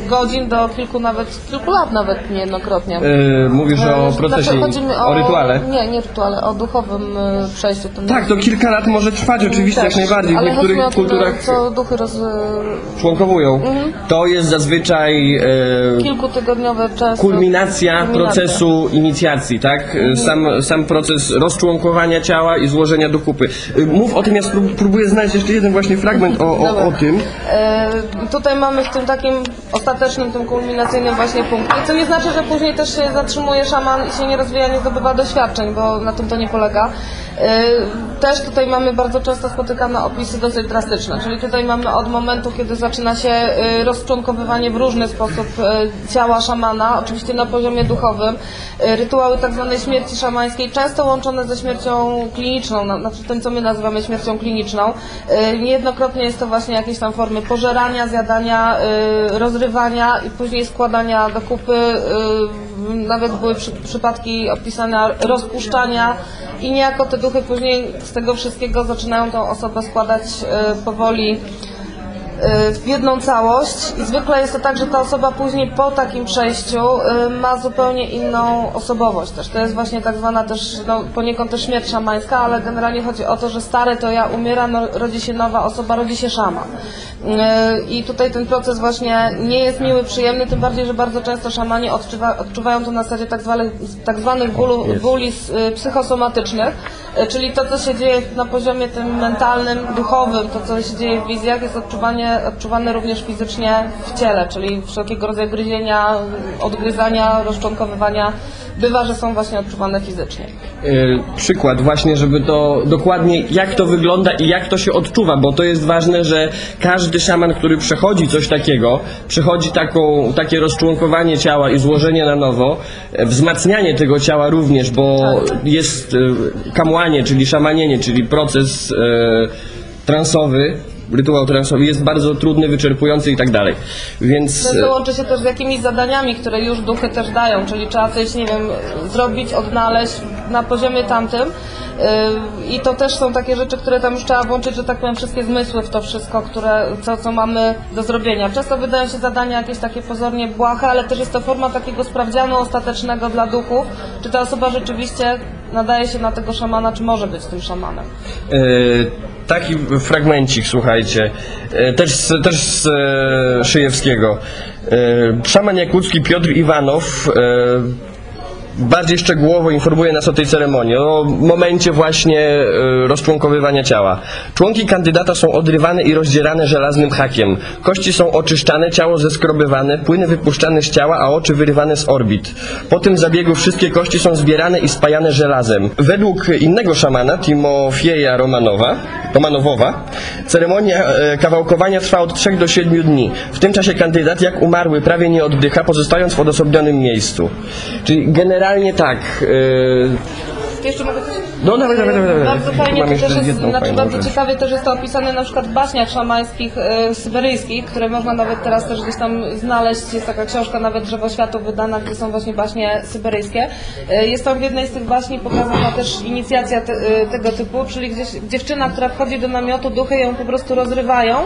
D: godzin do kilku nawet, kilku lat nawet niejednokrotnie.
B: E, Mówisz o
D: Znaczy,
B: procesie,
D: chodzi mi
B: o rytuale.
D: Nie, nie rytuale, o duchowym przejściu. Ten
B: Tak, to kilka lat może trwać oczywiście, jak
D: Też,
B: najbardziej. W niektórych
D: o
B: kulturach
D: co duchy roz...
B: członkowują.
D: Mhm.
B: To jest zazwyczaj e,
D: kilkutygodniowe czasy.
B: kulminacja
D: Kulminacja.
B: procesu inicjacji, tak? Sam, sam proces rozczłonkowania ciała i złożenia do kupy. Y, Mów o tym, ja spró- próbuję znaleźć jeszcze jeden właśnie fragment o, o, o tym.
D: E, tutaj mamy w tym takim ostatecznym, tym kulminacyjnym właśnie punkcie, co nie znaczy, że później też się zatrzymuje szaman i się nie rozwija, nie zdobywa doświadczeń, bo na tym to nie polega. Y, Też tutaj mamy bardzo często spotykane opisy dosyć drastyczne, czyli tutaj mamy od momentu, kiedy zaczyna się y, rozczłonkowywanie w różny sposób y, ciała szamana, oczywiście na poziomie duchowym, rytuały tak zwanej śmierci szamańskiej, często łączone ze śmiercią kliniczną, na- znaczy tym, co my nazywamy śmiercią kliniczną. Niejednokrotnie jest to właśnie jakieś tam formy pożerania, zjadania, rozrywania i później składania do kupy. Nawet były przy, przypadki opisane rozpuszczania i niejako te duchy później z tego wszystkiego zaczynają tą osobę składać y, powoli w jedną całość i zwykle jest to tak, że ta osoba później po takim przejściu y, ma zupełnie inną osobowość też. To jest właśnie tak zwana też no, poniekąd też śmierć szamańska, ale generalnie chodzi o to, że stare to ja umiera, no, rodzi się nowa osoba, rodzi się szaman. Y, I tutaj ten proces właśnie nie jest miły, przyjemny, tym bardziej, że bardzo często szamani odczuwa, odczuwają to na zasadzie tak zwanych, tak zwanych bólu, bóli y, psychosomatycznych, y, czyli to, co się dzieje na poziomie tym mentalnym, duchowym, to, co się dzieje w wizjach, jest odczuwanie, odczuwane również fizycznie w ciele, czyli wszelkiego rodzaju gryzienia, odgryzania, rozczłonkowywania, bywa, że są właśnie odczuwane fizycznie.
B: y, przykład właśnie, żeby to dokładnie jak to wygląda i jak to się odczuwa, bo to jest ważne, że każdy szaman, który przechodzi coś takiego, przechodzi taką, takie rozczłonkowanie ciała i złożenie na nowo, e, wzmacnianie tego ciała również, bo jest e, kamłanie, czyli szamanienie, czyli proces e, transowy, rytuał transowy jest bardzo trudny, wyczerpujący i tak dalej. Więc
D: Często łączy się też z jakimiś zadaniami, które już duchy też dają, czyli trzeba coś, nie wiem, zrobić, odnaleźć na poziomie tamtym. Yy, I to też są takie rzeczy, które tam już trzeba włączyć, że tak powiem, wszystkie zmysły w to wszystko, które, co, co mamy do zrobienia. Często wydają się zadania jakieś takie pozornie błahe, ale też jest to forma takiego sprawdzianu ostatecznego dla duchów, czy ta osoba rzeczywiście nadaje się na tego szamana, czy może być tym szamanem.
B: E, taki fragmencik, słuchajcie, e, też, z- też z e, Szyjewskiego. Szaman jakucki Piotr Iwanow bardziej szczegółowo informuje nas o tej ceremonii, o momencie właśnie e, rozczłonkowywania ciała. Członki kandydata są odrywane i rozdzierane żelaznym hakiem. Kości są oczyszczane, ciało zeskrobywane, płyny wypuszczane z ciała, a oczy wyrywane z orbit. Po tym zabiegu wszystkie kości są zbierane i spajane żelazem. Według innego szamana, Timofieja Romanowa, Romanowowa, ceremonia e, kawałkowania trwa od 3 do 7 dni. W tym czasie kandydat, jak umarły, prawie nie oddycha, pozostając w odosobnionym miejscu. Czyli generalnie tak. e,
D: Jeszcze mogę coś?
B: No dawaj, dawaj, dawaj. dawaj.
D: Bardzo fajnie
B: Mam
D: to też jest, znaczy bardzo
B: rzecz.
D: ciekawie też jest to opisane na przykład w baśniach szamańskich e, syberyjskich, które można nawet teraz też gdzieś tam znaleźć. Jest taka książka nawet Drzewo Światu wydana, gdzie są właśnie baśnie syberyjskie. E, jest tam w jednej z tych baśni pokazana też inicjacja te, e, tego typu, czyli gdzieś, dziewczyna, która wchodzi do namiotu, duchy ją po prostu rozrywają,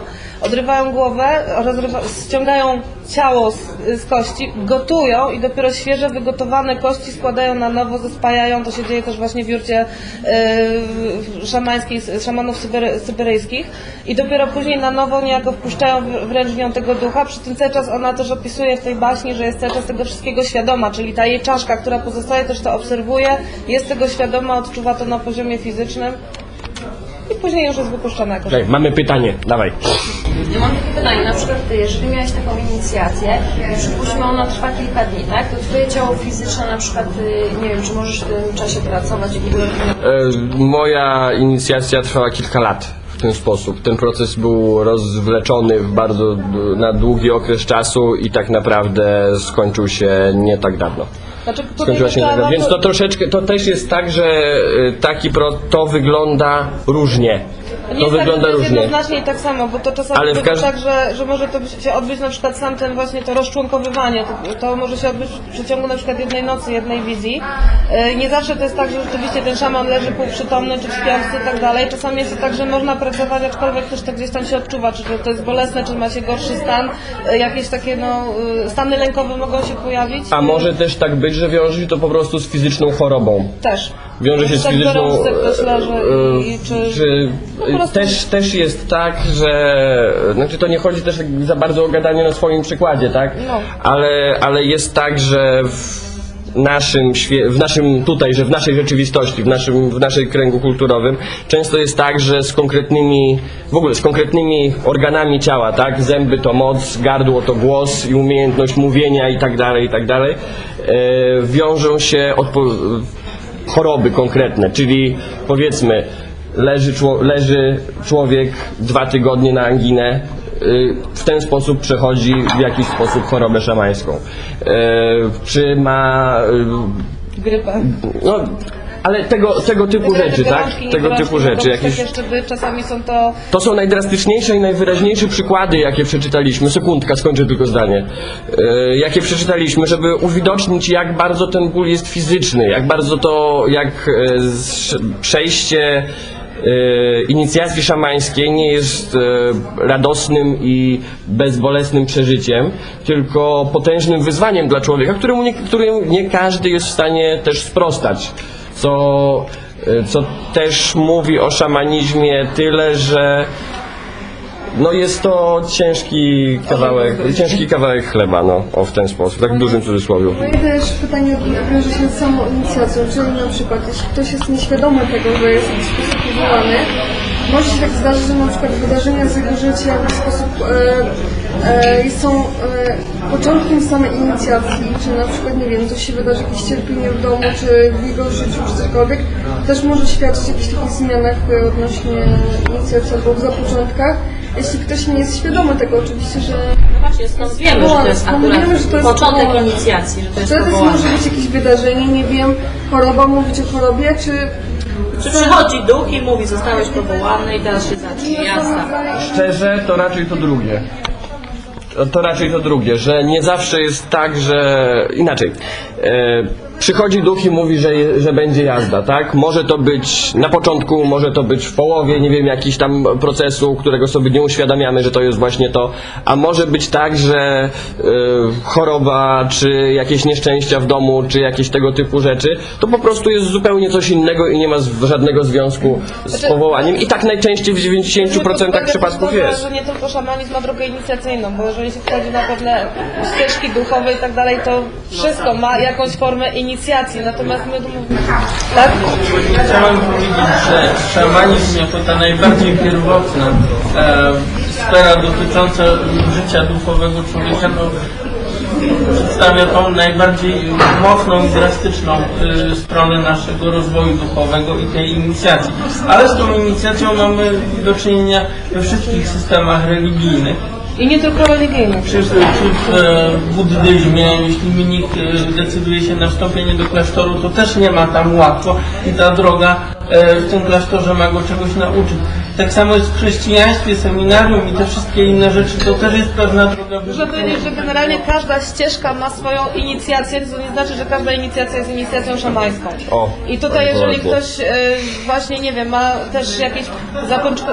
D: odrywają głowę, rozrywa, ściągają ciało z, z kości, gotują i dopiero świeże wygotowane kości składają na nowo, zespajają. To się dzieje też właśnie w jurcie e, szamańskiej, szamanów sybery, syberyjskich i dopiero później na nowo niejako wpuszczają wręcz w nią tego ducha. Przy tym cały czas ona też opisuje w tej baśni, że jest cały czas tego wszystkiego świadoma, czyli ta jej czaszka, która pozostaje, też to obserwuje, jest tego świadoma, odczuwa to na poziomie fizycznym i później już jest wypuszczona jako
B: Daj, mamy pytanie, dawaj.
F: Mam takie pytanie, na przykład ty, jeżeli miałeś taką inicjację i przypuśćmy ona trwa kilka dni, tak? To twoje ciało fizyczne na przykład, y, nie wiem, czy możesz w tym czasie pracować, w ogóle
B: E, moja inicjacja trwała kilka lat w ten sposób. Ten proces był rozwleczony w bardzo na długi okres czasu i tak naprawdę skończył się nie tak dawno.
D: Znaczy,
B: Skończyła się tak dawno. Więc to troszeczkę, to też jest tak, że e, taki pro, to wygląda różnie.
D: Nie
B: To wygląda różnie.
D: jednoznacznie tak samo, bo to czasami
B: Ale w każd-
D: tak, że, że może to się odbyć na przykład sam ten właśnie to rozczłonkowywanie, to, to może się odbyć w przeciągu na przykład jednej nocy, jednej wizji. E, Nie zawsze to jest tak, że rzeczywiście ten szaman leży półprzytomny, czy śpiący i tak dalej. Czasami jest to tak, że można pracować, aczkolwiek też to gdzieś tam się odczuwa, czy to jest bolesne, czy ma się gorszy stan, e, jakieś takie no, e, stany lękowe mogą się pojawić.
B: A może też tak być, że wiąże się to po prostu z fizyczną chorobą.
D: Też.
B: Wiąże się z
D: Tak
B: fizyczną.
D: leży i,
B: e,
D: czy...
B: czy też, też jest tak, że znaczy to nie chodzi też tak za bardzo o gadanie na swoim przykładzie, tak?
D: No.
B: Ale, ale jest tak, że w naszym w naszym tutaj, że w naszej rzeczywistości, w naszym, w naszej kręgu kulturowym często jest tak, że z konkretnymi w ogóle z konkretnymi organami ciała, tak? Zęby to moc, gardło to głos i umiejętność mówienia i tak dalej, i tak dalej, e, wiążą się choroby konkretne, czyli powiedzmy leży, leży człowiek dwa tygodnie na anginę, y, w ten sposób przechodzi w jakiś sposób chorobę szamańską. Y, Czy ma y,
D: Grypę.
B: no, ale tego, tego typu rzeczy, tak? Tego typu rzeczy. Jakieś,
D: czasami są to
B: to są najdrastyczniejsze i najwyraźniejsze przykłady, jakie przeczytaliśmy. Sekundka, skończę tylko zdanie. E, jakie przeczytaliśmy, żeby uwidocznić, jak bardzo ten ból jest fizyczny, jak bardzo to, jak e, przejście e, inicjacji szamańskiej nie jest radosnym i bezbolesnym przeżyciem, tylko potężnym wyzwaniem dla człowieka, któremu nie, któremu nie każdy jest w stanie też sprostać. Co, e, co też mówi o szamanizmie tyle, że no jest to ciężki kawałek, ciężki kawałek chleba, no, o w ten sposób, tak w dużym cudzysłowiu.
G: No i też pytanie wiąże się z samą inicjacją, czyli na przykład jeśli ktoś jest nieświadomy tego, że jest w sposób może się tak zdarzyć, że na przykład wydarzenia z jego życia w jakiś sposób e, e, są e, początkiem samej inicjacji, czy na przykład, nie wiem, coś się wydarzy, jakieś cierpienie w domu, czy w jego życiu, czy cokolwiek, też może świadczyć o jakichś takich zmianach e, odnośnie inicjacji albo w zapoczątkach. Jeśli ktoś nie jest świadomy tego oczywiście, że
H: Właśnie, skąd wiemy, że to jest akurat
G: wiemy, że to jest
H: początek
G: powołanie.
H: inicjacji, że to jest
G: Wtedy może być jakieś wydarzenie, nie wiem, choroba, mówić o chorobie, czy...
H: Przychodzi duch i mówi, zostałeś powołany i teraz się zacznie, jasna.
B: Szczerze, to raczej to drugie. To- To raczej to drugie, że nie zawsze jest tak, że inaczej. E, przychodzi duch i mówi, że, że będzie jazda, tak? Może to być na początku, może to być w połowie, nie wiem, jakiś tam procesu, którego sobie nie uświadamiamy, że to jest właśnie to, a może być tak, że e, choroba, czy jakieś nieszczęścia w domu, czy jakieś tego typu rzeczy, to po prostu jest zupełnie coś innego i nie ma żadnego związku z powołaniem. I tak najczęściej w 90% przypadków jest.
D: że nie tylko szamanizm ma drogę inicjacyjną, bo jeżeli się wchodzi na pewne ścieżki duchowe i tak dalej, to wszystko ma jakąś formę inicjacji. Natomiast my mówimy, tak?
E: Chciałem powiedzieć, że szamanizm jako ta najbardziej pierwotna e, sfera dotycząca życia duchowego człowieka to przedstawia tą najbardziej mocną drastyczną y, stronę naszego rozwoju duchowego i tej inicjacji. Ale z tą inicjacją mamy do czynienia we wszystkich systemach religijnych.
D: I nie tylko religijnych.
E: Czy, czy w buddyzmie, jeśli mnik e, decyduje się na wstąpienie do klasztoru, to też nie ma tam łatwo i ta droga e, w tym klasztorze ma go czegoś nauczyć. Tak samo jest w chrześcijaństwie, seminarium i te wszystkie inne rzeczy, to też jest pewna droga
D: Muszę powiedzieć, że generalnie każda ścieżka ma swoją inicjację, co nie znaczy, że każda inicjacja jest inicjacją szamańską.
B: O,
D: I tutaj
B: bardzo
D: jeżeli ktoś e, właśnie, nie wiem, ma też jakieś,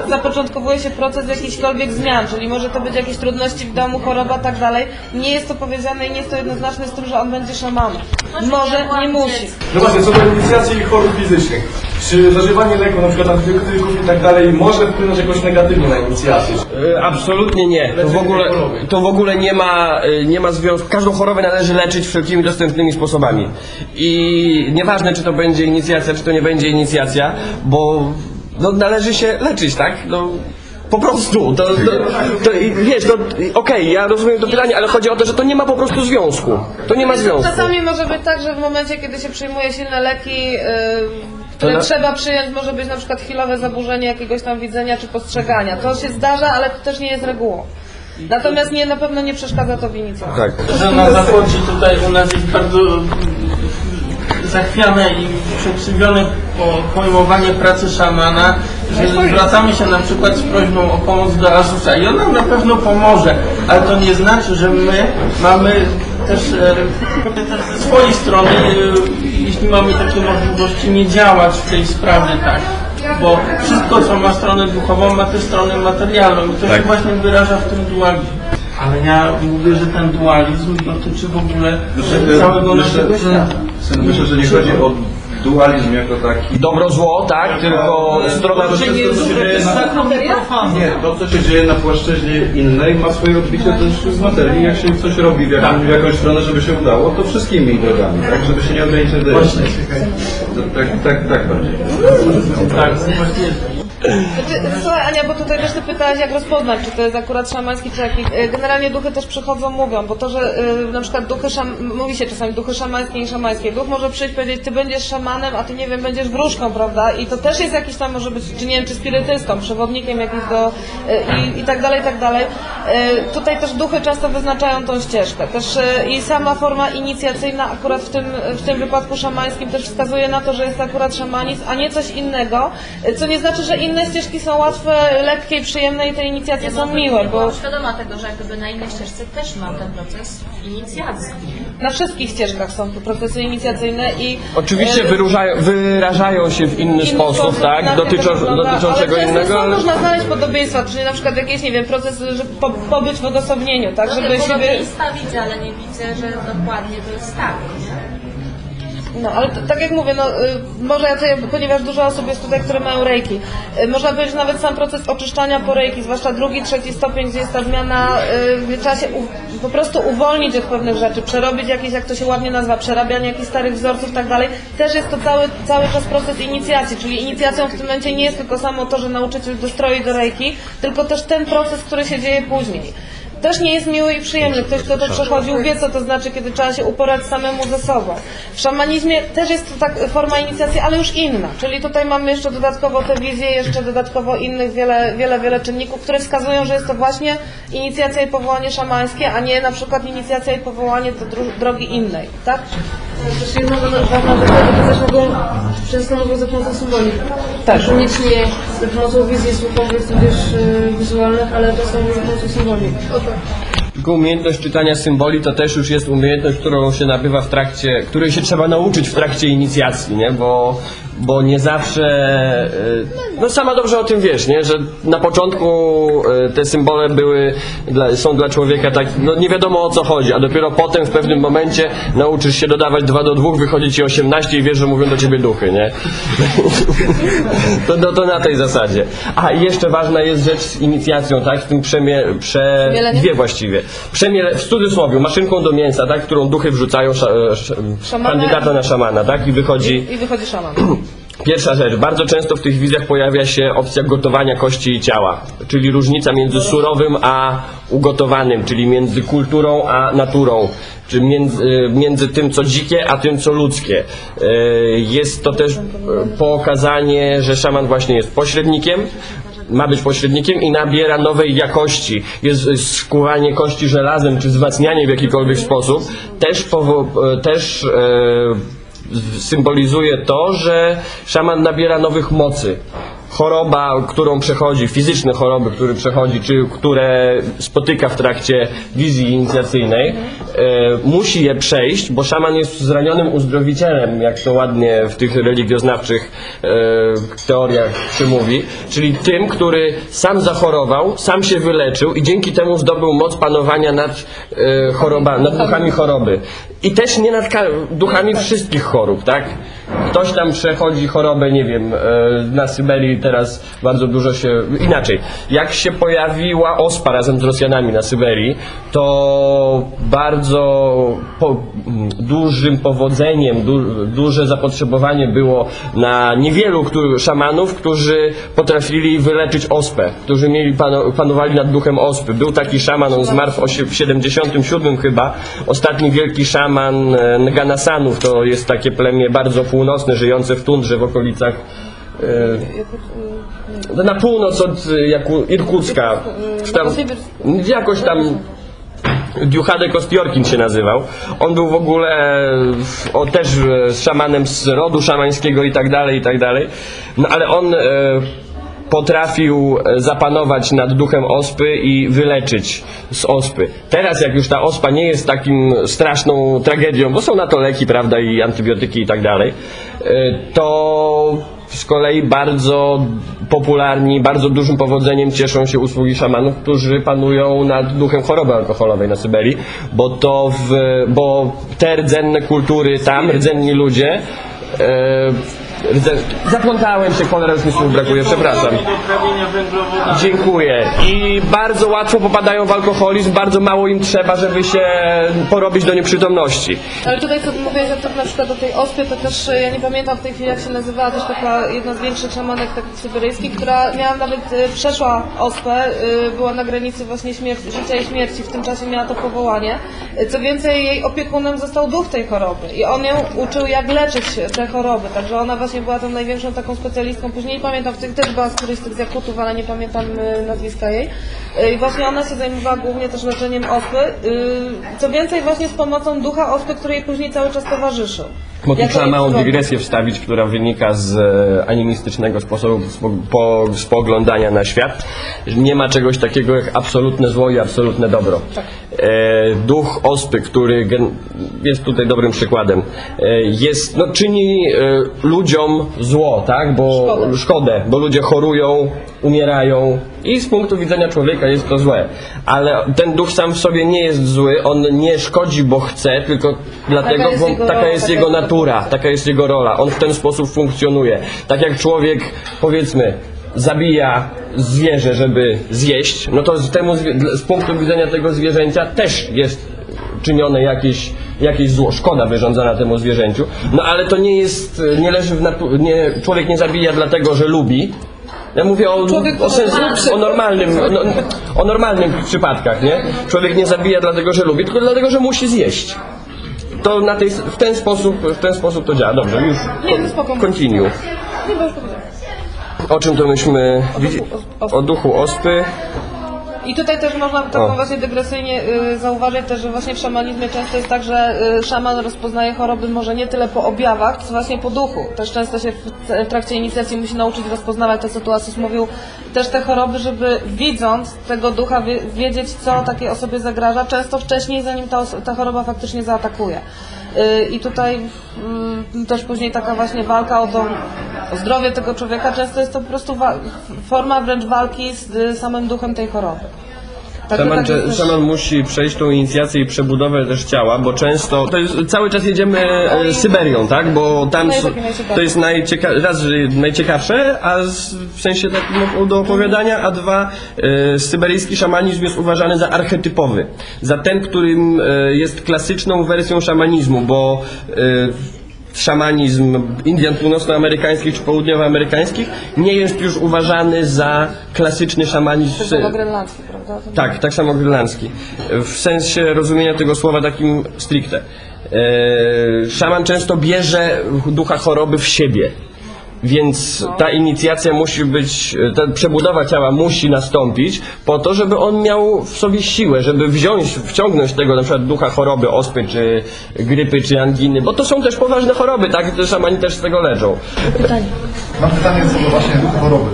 D: zapoczątkowuje się proces jakichkolwiek zmian, czyli może to być jakieś trudności w domu, choroba, tak dalej, nie jest to powiedziane i nie jest to jednoznaczne z tym, że on będzie szamanem. Może, nie musi.
I: No właśnie, co do inicjacji chorób fizycznych. Czy zażywanie leków, na przykład antybiotyków i tak dalej, może wpłynąć jakoś negatywnie na inicjację?
B: E, Absolutnie nie. To w ogóle, to w ogóle nie, ma, e, nie ma związku. Każdą chorobę należy leczyć wszelkimi dostępnymi sposobami. I nieważne, czy to będzie inicjacja, czy to nie będzie inicjacja, bo no, należy się leczyć, tak? No, po prostu. To, to, to, i wiesz, to i- okej, ja rozumiem to pytanie, ale chodzi o to, że to nie ma po prostu związku. To nie ma związku.
D: Czasami może być tak, że w momencie, kiedy się przyjmuje silne leki, yy, które
B: na-
D: trzeba przyjąć, może być na przykład chwilowe zaburzenie jakiegoś tam widzenia czy postrzegania. To się zdarza, ale to też nie jest regułą. Natomiast nie, na pewno nie przeszkadza to w inicjacji.
B: Tak.
E: że na zachodzie tutaj u nas jest bardzo zachwiane i przekrzywione po- pojmowanie pracy szamana, że zwracamy się na przykład z prośbą o pomoc do Azusa i on nam na pewno pomoże, ale to nie znaczy, że my mamy też, e, też ze swojej strony, e, jeśli mamy takie możliwości, nie działać w tej sprawie tak. Bo wszystko, co ma stronę duchową, ma też stronę materialną i to się właśnie wyraża w tym dualizmie. Ale ja mówię, że ten dualizm dotyczy w ogóle całego naszego świata.
I: Myślę, że nie chodzi o dualizm jako taki.
B: Dobro, zło, tak? Tylko strona...
I: Nie, to co się dzieje na płaszczyźnie innej ma swoje odbicie też w materii. Jak się coś robi w, jaką, w jakąś stronę, żeby się udało, to wszystkimi drogami, tak? Żeby się nie ograniczyć do jednej. To Tak, tak, tak bardziej.
E: Tak, właśnie
D: Znaczy, Słuchaj Ania, bo tutaj też ty pytałaś jak rozpoznać, czy to jest akurat szamański, czy jaki. E, Generalnie duchy też przychodzą, mówią, bo to, że y, na przykład duchy szam... mówi się czasami duchy szamańskie i szamańskie. Duch może przyjść powiedzieć, ty będziesz szamanem, a ty nie wiem, będziesz wróżką, prawda? I to też jest jakiś tam, może być, czy nie wiem, czy spirytystą, przewodnikiem jakiś do... y, i, i tak dalej, i tak dalej. Tutaj też duchy często wyznaczają tą ścieżkę. Też i sama forma inicjacyjna akurat w tym, w tym wypadku szamańskim też wskazuje na to, że jest akurat szamanizm, a nie coś innego, co nie znaczy, że inne ścieżki są łatwe, lekkie i przyjemne i te inicjacje są miłe, bo
H: Byłam świadoma tego, że jak gdyby na innej ścieżce też mam ten proces inicjacji.
D: na wszystkich ścieżkach są tu procesy inicjacyjne i
B: Oczywiście
D: e,
B: wyróżają, wyrażają się w inny
D: inny
B: sposób, tak, dotyczą, dotyczą
D: ale
B: czego innego, ale...
D: można znaleźć podobieństwa, czyli na przykład jakieś, nie wiem, proces, że po, pobyć w odosobnieniu, tak, żeby siebie...
H: Podobieństwa widzę, ale nie widzę, że dokładnie to jest tak.
D: No, ale t- tak jak mówię, no, y, może ja tutaj, ponieważ dużo osób jest tutaj, które mają rejki, y, można powiedzieć nawet sam proces oczyszczania po rejki, zwłaszcza drugi, trzeci stopień, gdzie jest ta zmiana, y, trzeba się u, po prostu uwolnić od pewnych rzeczy, przerobić jakieś, jak to się ładnie nazywa, przerabianie jakichś starych wzorców i tak dalej. Też jest to cały, cały czas proces inicjacji, czyli inicjacją w tym momencie nie jest tylko samo to, że nauczyciel dostroi do rejki, tylko też ten proces, który się dzieje później też nie jest miły i przyjemny. Ktoś, kto to przechodził, wie, co to znaczy, kiedy trzeba się uporać samemu ze sobą. W szamanizmie też jest to tak forma inicjacji, ale już inna. Czyli tutaj mamy jeszcze dodatkowo te wizje, jeszcze dodatkowo innych wiele, wiele, wiele czynników, które wskazują, że jest to właśnie inicjacja i powołanie szamańskie, a nie na przykład inicjacja i powołanie do dro- drogi innej, tak?
G: Też jedna ważna rzecz, że też mogą, często mogą za pomocą symboli.
D: Tak.
G: Niekoniecznie pomocą wizji słuchowych, tudzież y, wizualnych, ale czasami za pomocą symboli.
B: Tylko umiejętność czytania symboli to też już jest umiejętność, którą się nabywa w trakcie, której się trzeba nauczyć w trakcie inicjacji, nie? Bo, bo nie zawsze, e, no sama dobrze o tym wiesz, nie? Że na początku e, te symbole były, dla, są dla człowieka tak, no nie wiadomo o co chodzi, a dopiero potem w pewnym momencie nauczysz się dodawać 2 do 2, wychodzi ci 18 i wiesz, że mówią do ciebie duchy, nie? [LAUGHS] to, no, to na tej zasadzie. A i jeszcze ważna jest rzecz z inicjacją, tak? Z tym przemie, prze, dwie właściwie. Przemiele, w cudzysłowie, maszynką do mięsa, tak? Którą duchy wrzucają sz, sz, kandydata na szamana, tak? I wychodzi
D: I wychodzi szaman. [CLEARS THROAT]
B: Pierwsza rzecz, bardzo często w tych wizjach pojawia się opcja gotowania kości i ciała, czyli różnica między surowym a ugotowanym, czyli między kulturą a naturą, czy między, między tym co dzikie a tym co ludzkie. E, Jest to też pokazanie, że szaman właśnie jest pośrednikiem, ma być pośrednikiem i nabiera nowej jakości. Jest skówanie kości żelazem czy wzmacnianie w jakikolwiek sposób. Też, powo- e, też e, symbolizuje to, że szaman nabiera nowych mocy. Choroba, którą przechodzi, fizyczne choroby, które przechodzi, czy które spotyka w trakcie wizji inicjacyjnej, e, musi je przejść, bo szaman jest zranionym uzdrowicielem, jak to ładnie w tych religioznawczych e, teoriach się mówi, czyli tym, który sam zachorował, sam się wyleczył i dzięki temu zdobył moc panowania nad e, choroba, nad duchami choroby. I też nie nad duchami wszystkich chorób, tak? Ktoś tam przechodzi chorobę, nie wiem, e, na Syberii teraz bardzo dużo się... Inaczej, jak się pojawiła ospa razem z Rosjanami na Syberii, to bardzo po, dużym powodzeniem, du, duże zapotrzebowanie było na niewielu którzy, szamanów, którzy potrafili wyleczyć ospę, którzy mieli pano, panowali nad duchem ospy. Był taki szaman, on zmarł w, osie, w 77 chyba, ostatni wielki szaman e, Nganasanów, to jest takie plemię bardzo północne, żyjące w tundrze w okolicach e, na północ od e, Jaku, Irkucka. Tam, jakoś tam Diuchadek Ostjorkin się nazywał. On był w ogóle w- o, też e, szamanem z rodu szamańskiego i tak dalej, i tak dalej. No ale on e, potrafił e, zapanować nad duchem ospy i wyleczyć z ospy. Teraz jak już ta ospa nie jest takim straszną tragedią, bo są na to leki, prawda, i antybiotyki i tak dalej, e, to z kolei bardzo popularni, bardzo dużym powodzeniem cieszą się usługi szamanów, którzy panują nad duchem choroby alkoholowej na Syberii, bo to w, bo te rdzenne kultury tam, rdzenni ludzie, e, Zaplątałem się, cholera już mi słów brakuje, przepraszam. Dziękuję. I bardzo łatwo popadają w alkoholizm, bardzo mało im trzeba, żeby się porobić do nieprzytomności.
D: Ale tutaj o tym na przykład o tej ospie, to też e, ja nie pamiętam w tej chwili jak się nazywała, też taka jedna z większych szamanek takich syberyjskich, która miała nawet, e, przeszła ospę, e, była na granicy właśnie śmierci, życia i śmierci, w tym czasie miała to powołanie. Co więcej, jej opiekunem został duch tej choroby i on ją uczył jak leczyć te choroby, także ona właśnie była tą największą taką specjalistką. Później nie pamiętam, w tych też była z którejś z tych zakutów, ale nie pamiętam nazwiska jej. E, I właśnie ona się zajmowała głównie też leczeniem ospy. E, Co więcej, właśnie z pomocą ducha ospy, który jej później cały czas towarzyszył. Jako
B: trzeba małą dygresję wstawić, która wynika z e, animistycznego sposobu spo, po, spoglądania na świat. Nie ma czegoś takiego jak absolutne zło i absolutne dobro. E, duch ospy, który jest tutaj dobrym przykładem, jest, no, czyni ludziom zło, tak? Bo
D: Szkodę.
B: szkodę, bo ludzie chorują, umierają i z punktu widzenia człowieka jest to złe. Ale ten duch sam w sobie nie jest zły, on nie szkodzi, bo chce, tylko dlatego,
D: jest
B: bo
D: jego
B: taka
D: rola,
B: jest
D: taka
B: jego natura, taka jest jego rola. On w ten sposób funkcjonuje. Tak jak człowiek, powiedzmy, zabija zwierzę, żeby zjeść, no to z, temu, z punktu widzenia tego zwierzęcia też jest czynione jakieś, jakieś zło, szkoda wyrządzana temu zwierzęciu. No ale to nie jest, nie leży w natu- nie, człowiek nie zabija dlatego, że lubi. Ja mówię o,
D: Człowiek
B: o, sens, o normalnym, no, o normalnym przypadkach, nie? Człowiek nie zabija dlatego, że lubi, tylko dlatego, że musi zjeść. To na tej, w ten sposób, w ten sposób to działa. Dobrze, już
D: no spoko.
B: continue. O czym to myśmy widzi- o duchu ospy.
D: I tutaj też można taką właśnie dygresyjnie y, zauważyć też, że właśnie w szamanizmie często jest tak, że y, szaman rozpoznaje choroby może nie tyle po objawach, co właśnie po duchu. Też często się w, w trakcie inicjacji musi nauczyć rozpoznawać to, co tu Asus mówił, też te choroby, żeby widząc tego ducha wie, wiedzieć, co takiej osobie zagraża, często wcześniej, zanim ta, ta choroba faktycznie zaatakuje. Y, I tutaj y, też później taka właśnie walka o to o zdrowie tego człowieka, często jest to po prostu forma wręcz walki z y, samym duchem tej choroby. Także
B: Szaman,
D: tak jest też-
B: szaman musi przejść tą inicjację i przebudowę też ciała, bo często, to jest, cały czas jedziemy e, Syberią, tak? Bo tam
D: No
B: s- to jest najcieka raz, że najciekawsze, a z, w sensie takim do opowiadania, a dwa, e, syberyjski szamanizm jest uważany za archetypowy, za ten, którym e, jest klasyczną wersją szamanizmu, bo e, szamanizm Indian północnoamerykańskich czy południowoamerykańskich nie jest już uważany za klasyczny szamanizm.
D: To było grenlandzkie, prawda?
B: Tak, tak samo grenlandzki. W sensie rozumienia tego słowa takim stricte. E, szaman często bierze ducha choroby w siebie. Więc ta inicjacja musi być, ta przebudowa ciała musi nastąpić po to, żeby on miał w sobie siłę, żeby wziąć, wciągnąć tego na przykład ducha choroby, ospy, czy grypy, czy anginy, bo to są też poważne choroby, tak? Szamani też z tego leczą.
J: Mam pytanie co do właśnie choroby.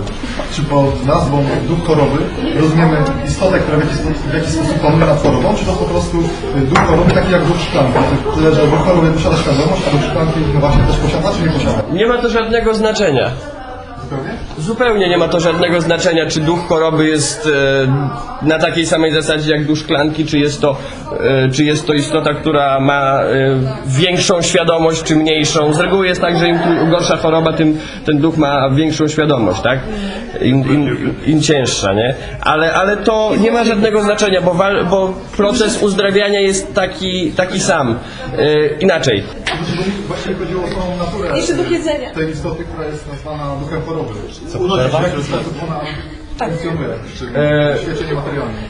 J: Czy pod nazwą duch choroby rozumiemy istotę, która w jakiś, w sposób panuje nad chorobą, czy to po prostu y, duch choroby taki jak duch szklanki? Tyle, że duch choroby posiada świadomość, a duch szklanki no właśnie też posiada, czy nie posiada?
B: Nie ma to żadnego znaczenia.
J: Zupełnie?
B: Zupełnie nie ma to żadnego znaczenia, czy duch choroby jest e, na takiej samej zasadzie jak duch szklanki, czy jest to, e, czy jest to istota, która ma e, większą świadomość, czy mniejszą. Z reguły jest tak, że im gorsza choroba, tym ten duch ma większą świadomość, tak? Im, im, im cięższa, nie? Ale, ale to nie ma żadnego znaczenia, bo, bo proces uzdrawiania jest taki, taki sam. E, inaczej.
J: Właściwie chodziło o samą naturę
G: Jeszcze duch jedzenia.
J: tej istoty, która jest nazwana duchem choroby. Co, ona czy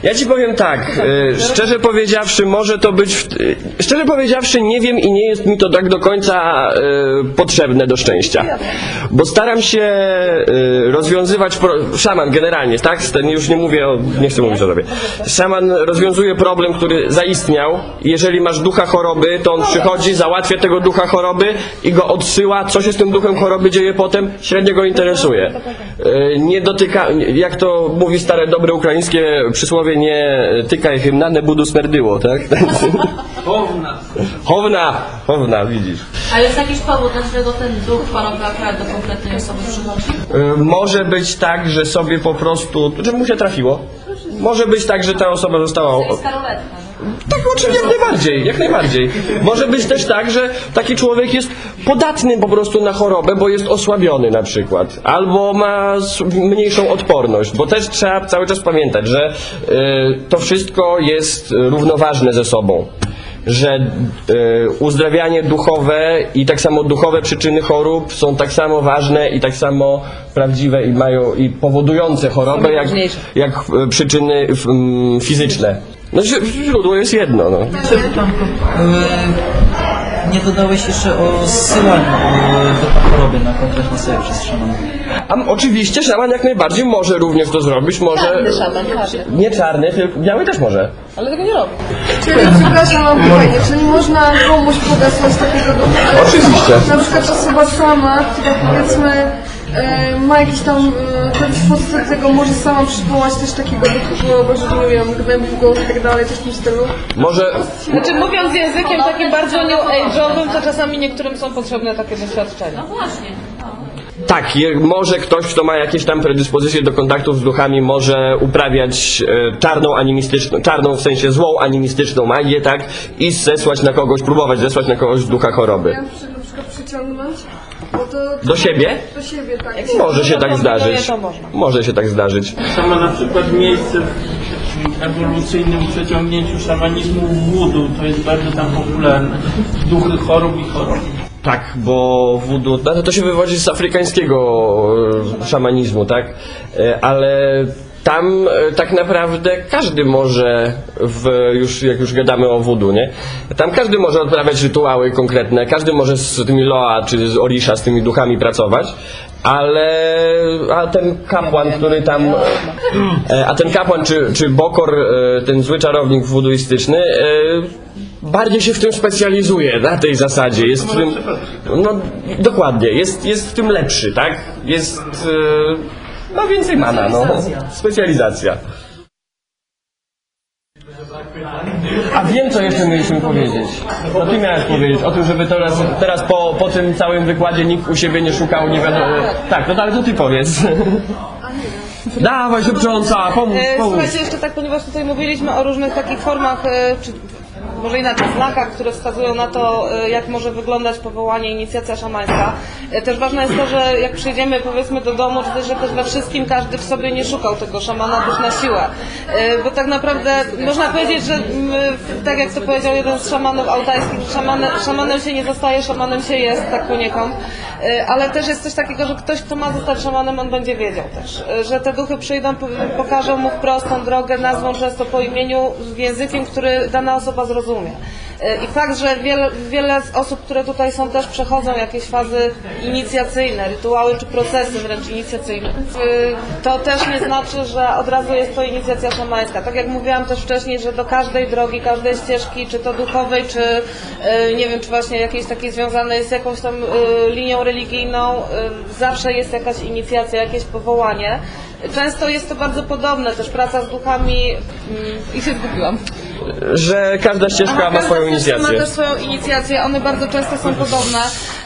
B: Ja ci powiem tak, e, szczerze powiedziawszy, może to być. W, e, szczerze powiedziawszy, nie wiem i nie jest mi to tak do końca e, potrzebne do szczęścia. Bo staram się rozwiązywać. Pro, szaman generalnie, tak? Ten już nie mówię o. Nie chcę mówić o tobie. Szaman rozwiązuje problem, który zaistniał. Jeżeli masz ducha choroby, to on przychodzi, załatwia tego ducha choroby i go odsyła. Co się z tym duchem choroby dzieje potem, średnio go interesuje. Nie dotyka, jak to mówi stare dobre ukraińskie przysłowie, nie tykaj hymna, ne budu smerdyło, tak?
E: Powna.
B: Chowna, chowna, widzisz.
H: A jest jakiś powód, dlaczego ten duch choroby akurat do konkretnej osoby przychodzi?
B: E, Może być tak, że sobie po prostu, że mu się trafiło. Może być tak, że ta osoba została
H: To jest?
B: Tak, oczywiście, jak najbardziej, jak najbardziej. Może być też tak, że taki człowiek jest podatny po prostu na chorobę, bo jest osłabiony na przykład, albo ma mniejszą odporność, bo też trzeba cały czas pamiętać, że y, to wszystko jest y, równoważne ze sobą. Że y, uzdrawianie duchowe i tak samo duchowe przyczyny chorób są tak samo ważne i tak samo prawdziwe i mają i powodujące chorobę jak, jak y, przyczyny f- mm, fizyczne. No źródło jest jedno. No.
K: E, nie dodałeś jeszcze o zsyłaniu e, do choroby na konkretne sobie przez szamana.
B: A m- oczywiście szaman jak najbardziej może również to zrobić, może...
D: Czarny szaman, czarny.
B: Nie czarny, tylko biały też może.
D: Ale tego nie robi.
G: Czyli, przepraszam, mam pytanie, czyli można komuś podesłać takiego ducha?
B: Oczywiście.
G: Na przykład osoba sama, która powiedzmy e, ma jakiś tam e, podstaw tego, może sama przywołać też takiego ducha, żeby nie wiem, gnębił go i tak dalej, coś w tym stylu.
B: Może...
D: Znaczy mówiąc językiem takim bardzo new age'owym, to czasami niektórym są potrzebne takie doświadczenia.
H: Właśnie.
B: Tak, je, może ktoś, kto ma jakieś tam predyspozycje do kontaktów z duchami, może uprawiać e, czarną animistyczną, czarną w sensie złą animistyczną magię, tak? I zesłać na kogoś, próbować zesłać na kogoś ducha choroby.
G: Ja na przykład przyciągnąć,
B: Do siebie?
G: Do siebie, tak.
B: Może się tak zdarzyć.
D: to można.
B: Może się tak zdarzyć.
E: Samo na przykład miejsce w ewolucyjnym przeciągnięciu szamanizmu w wudu, to jest bardzo tam popularne. Duchy chorób i chorób.
B: Tak, bo voodoo, no to się wywodzi z afrykańskiego e, szamanizmu, tak? E, Ale tam e, tak naprawdę każdy może, w, już, jak już gadamy o voodoo, nie? Tam każdy może odprawiać rytuały konkretne, każdy może z tymi loa czy z orisha, z tymi duchami pracować, ale a ten kapłan, który tam, e, a ten kapłan czy, czy bokor, e, ten zły czarownik woodoistyczny, e, bardziej się w tym specjalizuje na tej zasadzie. Jest w tym, no dokładnie, jest, jest w tym lepszy, tak? Jest, ma więcej mana, no. Specjalizacja. A wiem, co jeszcze mieliśmy powiedzieć. To ty miałeś powiedzieć o tym, żeby teraz, teraz po, po tym całym wykładzie nikt u siebie nie szukał, nie wiadomo. Tak, no ale to ty powiedz. Dawaj, szybcząca, pomóż,
D: E,
B: pomóż.
D: Słuchajcie, jeszcze tak, ponieważ tutaj mówiliśmy o różnych takich formach, e, czy może inaczej, znakach, które wskazują na to, e, jak może wyglądać powołanie, inicjacja szamańska. E, Też ważne jest to, że jak przyjdziemy powiedzmy do domu, czy też, też we wszystkim każdy w sobie nie szukał tego szamana też na siłę. E, Bo tak naprawdę można powiedzieć, że tak jak to powiedział jeden z szamanów altajskich, że szamane, szamanem się nie zostaje, szamanem się jest, tak poniekąd. Ale też jest coś takiego, że ktoś, kto ma zostać szamanem, on będzie wiedział też, że te duchy przyjdą, po- pokażą mu wprost tą drogę, nazwą często po imieniu, językiem, który dana osoba zrozumie. E, I fakt, że wiele, wiele z osób, które tutaj są, też przechodzą jakieś fazy inicjacyjne, rytuały czy procesy wręcz inicjacyjne, e, to też nie znaczy, że od razu jest to inicjacja szamańska. Tak jak mówiłam też wcześniej, że do każdej drogi, każdej ścieżki, czy to duchowej, czy e, nie wiem, czy właśnie jakiejś takiej związanej z jakąś tam e, linią religijną, zawsze jest jakaś inicjacja, jakieś powołanie. Często jest to bardzo podobne, też praca z duchami mm, i się zgubiłam.
B: Że każda ścieżka ma swoją
D: ścieżka Ma
B: inicjację.
D: też swoją inicjację, one bardzo często są podobne.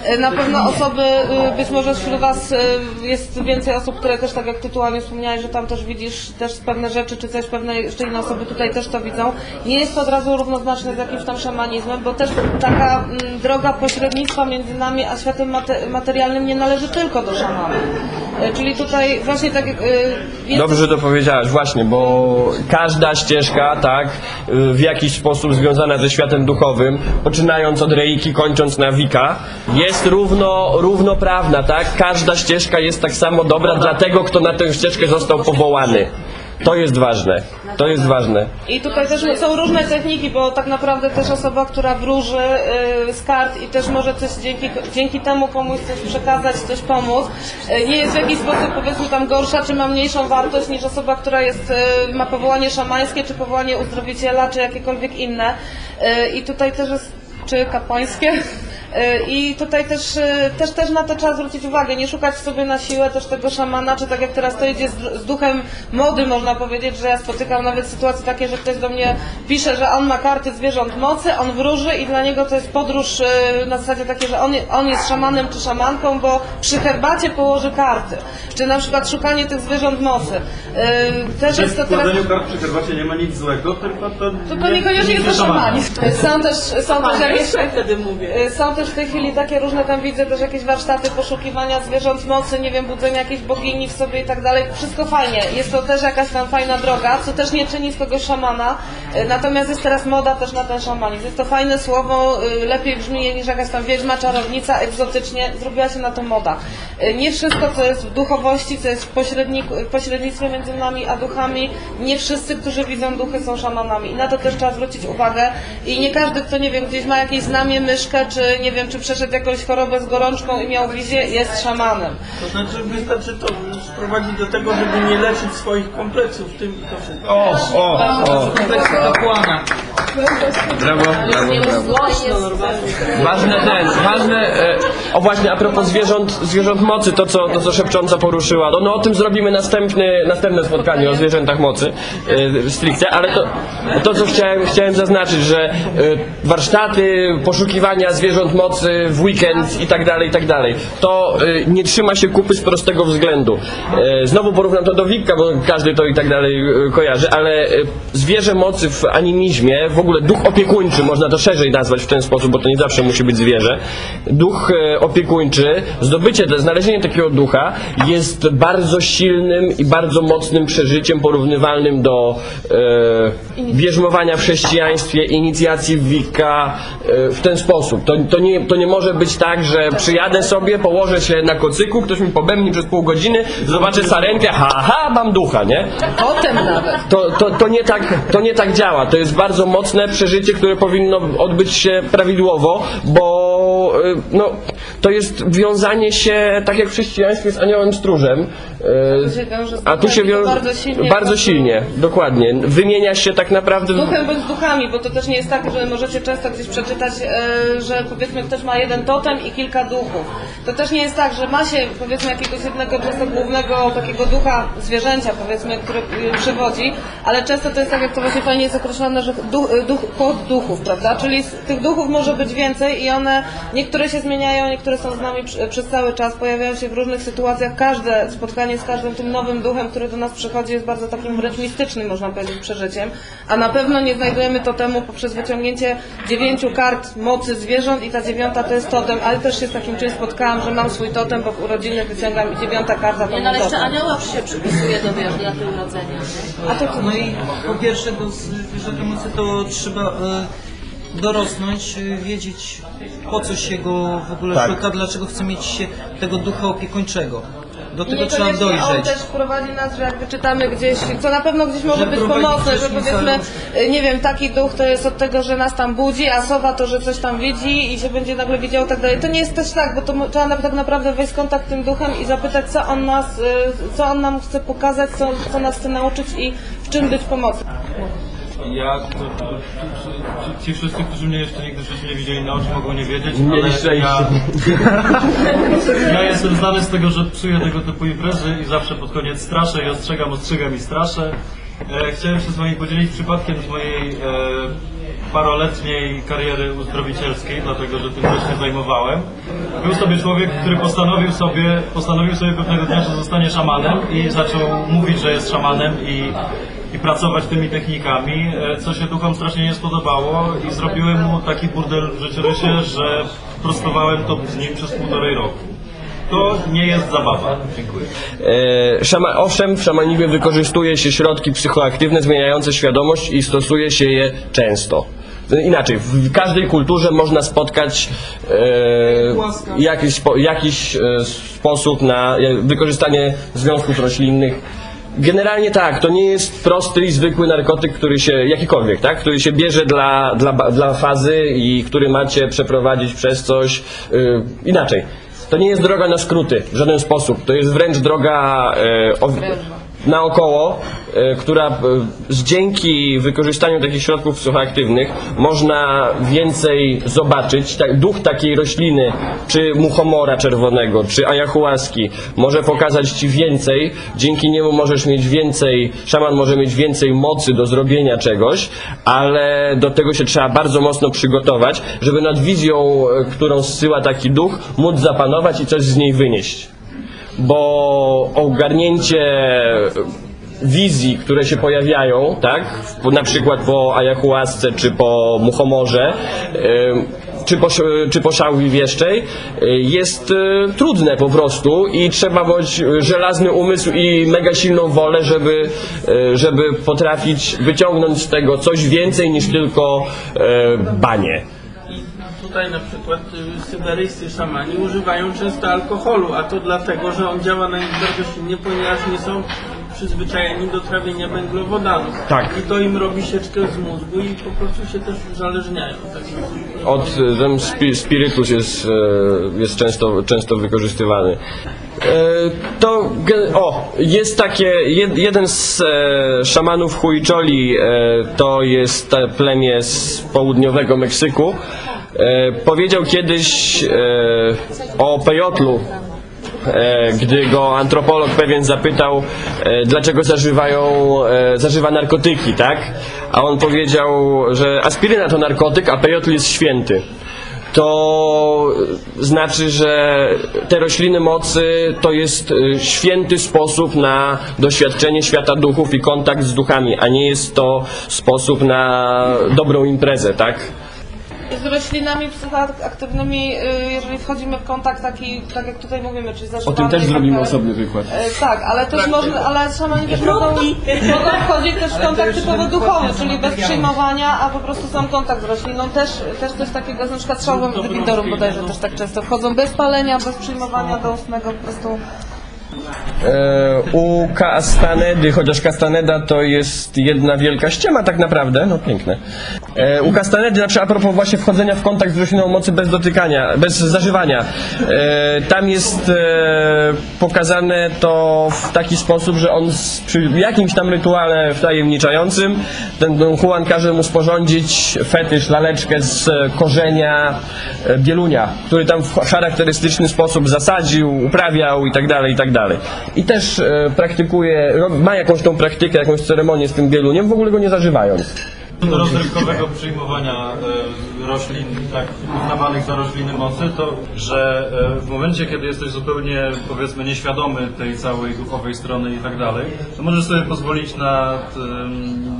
D: E, Na pewno osoby, y, być może wśród Was y, jest więcej osób, które też tak jak tytułami wspomniałeś, że tam też widzisz też pewne rzeczy, czy coś, pewne jeszcze inne osoby tutaj też to widzą. Nie jest to od razu równoznaczne z jakimś tam szamanizmem, bo też taka mm, droga pośrednictwa między nami a światem mate- materialnym nie należy tylko do szamana. E, Czyli tutaj właśnie tak
B: Dobrze, że to powiedziałaś, właśnie, bo każda ścieżka, tak, w jakiś sposób związana ze światem duchowym, poczynając od reiki, kończąc na wika, jest równo, równoprawna, tak? Każda ścieżka jest tak samo dobra dla tego, kto na tę ścieżkę został powołany. To jest ważne. To jest ważne.
D: I tutaj też są różne techniki, bo tak naprawdę też osoba, która wróży y, z kart i też może coś dzięki, dzięki temu komuś coś przekazać, coś pomóc, y, nie jest w jakiś sposób powiedzmy tam gorsza, czy ma mniejszą wartość niż osoba, która jest, y, ma powołanie szamańskie, czy powołanie uzdrowiciela, czy jakiekolwiek inne. I tutaj też jest, czy kapłańskie. Y, I tutaj też, y, też, też na to trzeba zwrócić uwagę, nie szukać sobie na siłę też tego szamana, czy tak jak teraz to idzie z, z duchem mody, można powiedzieć, że ja spotykam nawet sytuacje takie, że ktoś do mnie pisze, że on ma karty zwierząt mocy, on wróży i dla niego to jest podróż y, na zasadzie takie, że on, on jest szamanem czy szamanką, bo przy herbacie położy karty. Czy na przykład szukanie tych zwierząt mocy. Też jest to
I: W
D: teraz...
I: kart przy herbacie nie ma nic złego, tylko to...
D: To, to niekoniecznie jest to szamanizm. Są też, są też jakieś,
H: wtedy mówię.
D: są też w tej chwili takie różne, tam widzę też jakieś warsztaty poszukiwania zwierząt mocy, nie wiem, budzenia jakiejś bogini w sobie i tak dalej. Wszystko fajnie. Jest to też jakaś tam fajna droga, co też nie czyni z kogoś szamana. Y, Natomiast jest teraz moda też na ten szamanizm. Jest to fajne słowo, y, lepiej brzmi niż jakaś tam wiedźma, czarownica, egzotycznie. Zrobiła się na to moda. Y, Nie wszystko, co jest w duchowości, co jest w pośrednictwie między nami a duchami, nie wszyscy, którzy widzą duchy są szamanami. I na to też trzeba zwrócić uwagę. I nie każdy, kto nie wiem, gdzieś ma jakieś znamie, myszkę, czy nie wiem, czy przeszedł jakąś chorobę z gorączką i miał wizję, jest szamanem.
E: To znaczy wystarczy to sprowadzić do tego, żeby nie leczyć swoich kompleksów tym i to wszystko.
B: O, o, o.
H: Kompleksy kapłana.
B: Brawo, brawo, brawo. Ważne ten, ważne, e, o właśnie a propos zwierząt, zwierząt mocy, to co, to co Szepcząca poruszyła, no, no o tym zrobimy następny, następne spotkanie o zwierzętach mocy, e, stricte, ale to, to co chciałem, chciałem zaznaczyć, że e, warsztaty, poszukiwania zwierząt mocy w weekend i tak dalej, i tak dalej, to e, nie trzyma się kupy z prostego względu. E, znowu porównam to do Wikka, bo każdy to i tak dalej e, kojarzy, ale e, zwierzę mocy w animizmie, w ogóle duch opiekuńczy, można to szerzej nazwać w ten sposób, bo to nie zawsze musi być zwierzę. Duch e, opiekuńczy, zdobycie, znalezienie takiego ducha jest bardzo silnym i bardzo mocnym przeżyciem porównywalnym do bierzmowania w chrześcijaństwie, inicjacji w Wicca w ten sposób. To, to, nie, to nie może być tak, że przyjadę sobie, położę się na kocyku, ktoś mi pobemni przez pół godziny, zobaczę sarenkę, ha, ha, mam ducha, nie?
D: Potem nawet.
B: To, to, to, nie tak, to nie tak działa. To jest bardzo mocne przeżycie, które powinno odbyć się prawidłowo, bo y, no, to jest wiązanie się, tak jak w chrześcijaństwie, z aniołem stróżem.
D: To się wiąże z
B: A tu się wiąże
D: bardzo silnie.
B: bardzo silnie, dokładnie. Wymienia się tak naprawdę.
D: Duchem bądź duchami, bo to też nie jest tak, że możecie często gdzieś przeczytać, e, że powiedzmy ktoś ma jeden totem i kilka duchów. To też nie jest tak, że ma się powiedzmy jakiegoś jednego często głównego takiego ducha zwierzęcia powiedzmy, który e, przywodzi, ale często to jest tak, jak to właśnie fajnie jest określone, że duch, e, duch pod duchów, prawda? Czyli z tych duchów może być więcej i one, niektóre się zmieniają, niektóre są z nami przy, przez cały czas, pojawiają się w różnych sytuacjach. Każde spotkanie z każdym tym nowym duchem, który do nas przychodzi jest bardzo takim wręcz mistycznym, można powiedzieć, przeżyciem. A na pewno nie znajdujemy totemu poprzez wyciągnięcie dziewięciu kart mocy zwierząt i ta dziewiąta to jest totem, ale też się z takim czymś spotkałam, że mam swój totem, bo w urodziny wyciągam i dziewiąta karta to
H: Nie, no ale jeszcze
D: totem.
H: anioła się przypisuje do wiesz, daty urodzenia.
D: A to to
K: No i po pierwsze do zwierzęta mocy to trzeba e, dorosnąć, e, wiedzieć po co się go w ogóle
C: Tak.
K: szuka, dlaczego chce mieć się tego ducha opiekuńczego. Do
D: I
K: tego trzeba
D: niekoniecznie on
K: dojrzeć.
D: też prowadzi nas, że jak wyczytamy gdzieś, co na pewno gdzieś może
K: Że
D: być
K: prowadzi
D: pomocne, że powiedzmy, y, nie wiem, taki duch to jest od tego, że nas tam budzi, a sowa to, że coś tam widzi i się będzie nagle widział i tak dalej. To nie jest też tak, bo to mo- trzeba na- tak naprawdę wejść w kontakt z tym duchem i zapytać, co on nas, y, co on nam chce pokazać, co, co nas chce nauczyć i w czym być pomocny.
L: Ja, to, to, to, ci, ci wszyscy, którzy mnie jeszcze nigdy w życiu nie widzieli na oczy, mogą nie wiedzieć, ale
B: szczęście.
L: ja, [LAUGHS] ja jestem znany z tego, że psuję tego typu imprezy i zawsze pod koniec straszę i ostrzegam, ostrzegam i straszę. E, chciałem się z Wami podzielić przypadkiem z mojej e, paroletniej kariery uzdrowicielskiej, dlatego że tym też się zajmowałem. Był sobie człowiek, który postanowił sobie, postanowił sobie pewnego dnia, że zostanie szamanem i zaczął mówić, że jest szamanem i i pracować tymi technikami, e, co się duchom strasznie nie spodobało i zrobiłem mu taki burdel w życiorysie, że prostowałem to z nim przez półtorej roku. To nie jest zabawa. Dziękuję.
B: E, szama, owszem, w szamanizmie wykorzystuje się środki psychoaktywne zmieniające świadomość i stosuje się je często. Inaczej, w każdej kulturze można spotkać e, jakiś, spo, jakiś e, sposób na e, wykorzystanie związków roślinnych. Generalnie tak, to nie jest prosty i zwykły narkotyk, który się, jakikolwiek, tak, który się bierze dla, dla, dla fazy i który macie przeprowadzić przez coś y, inaczej. To nie jest droga na skróty w żaden sposób. To jest wręcz droga e, o, naokoło, e, która e, dzięki wykorzystaniu takich środków psychoaktywnych można więcej zobaczyć. Duch takiej rośliny, czy muchomora czerwonego, czy ayahuaski może pokazać ci więcej. Dzięki niemu możesz mieć więcej, szaman może mieć więcej mocy do zrobienia czegoś, ale do tego się trzeba bardzo mocno przygotować, żeby nad wizją, e, którą zsyła taki duch, móc zapanować i coś z niej wynieść bo ogarnięcie wizji, które się pojawiają, tak, na przykład po ayahuasce czy po muchomorze, czy po, czy po szałwi wieszczej, y, jest y, trudne po prostu i trzeba mieć żelazny umysł i mega silną wolę, żeby, y, żeby potrafić wyciągnąć z tego coś więcej niż tylko banie.
E: Tutaj na przykład y, syberyjscy szamani używają często alkoholu, a to dlatego, że on działa na nich bardzo silnie, ponieważ nie są przyzwyczajeni do trawienia węglowodanów.
B: Tak.
E: I to im robi sieczkę z mózgu i po prostu się też uzależniają. Tak
B: Od ten spi, spirytus jest, e, jest często, często wykorzystywany. E, To o, jest takie, jed, jeden z e, szamanów Huicholi, e, to jest plemię z południowego Meksyku, e, powiedział kiedyś e, o pejotlu, e, gdy go antropolog pewien zapytał, e, dlaczego zażywają, e, zażywa narkotyki, tak? A on powiedział, że aspiryna to narkotyk, a pejotl jest święty. To znaczy, że te rośliny mocy to jest e, święty sposób na doświadczenie świata duchów i kontakt z duchami, a nie jest to sposób na dobrą imprezę, tak?
D: Z roślinami psychoaktywnymi, y, jeżeli wchodzimy w kontakt taki, tak jak tutaj mówimy, czyli zażywanie...
B: O tym też
D: tak
B: zrobimy osobny wykład.
D: E, Tak, ale też można, ale szamani też mogą, mogą wchodzić też w kontakt typowo duchowy, czyli bez przyjmowania, a po prostu sam kontakt z rośliną. Też, też coś takiego, na przykład szałwem windorum bodajże też tak często wchodzą bez palenia, bez przyjmowania do ustnego po prostu.
B: E, u Castanedy, chociaż Castaneda to jest jedna wielka ściema tak naprawdę, no piękne. E, u Castanedy, na przykład a propos właśnie wchodzenia w kontakt z rośliną mocy bez dotykania, bez zażywania, e, tam jest e, pokazane to w taki sposób, że on z, przy jakimś tam rytuale wtajemniczającym, ten Don Juan każe mu sporządzić fetysz, laleczkę z korzenia e, bielunia, który tam w charakterystyczny sposób zasadził, uprawiał i tak dalej, i tak dalej. I też e, praktykuje, ma jakąś tą praktykę, jakąś ceremonię z tym bieluniem, w ogóle go nie zażywając.
L: Do rozrywkowego przyjmowania e, roślin, tak uznawanych za rośliny mocy, to że e, w momencie, kiedy jesteś zupełnie, powiedzmy, nieświadomy tej całej duchowej strony i tak dalej, to możesz sobie pozwolić na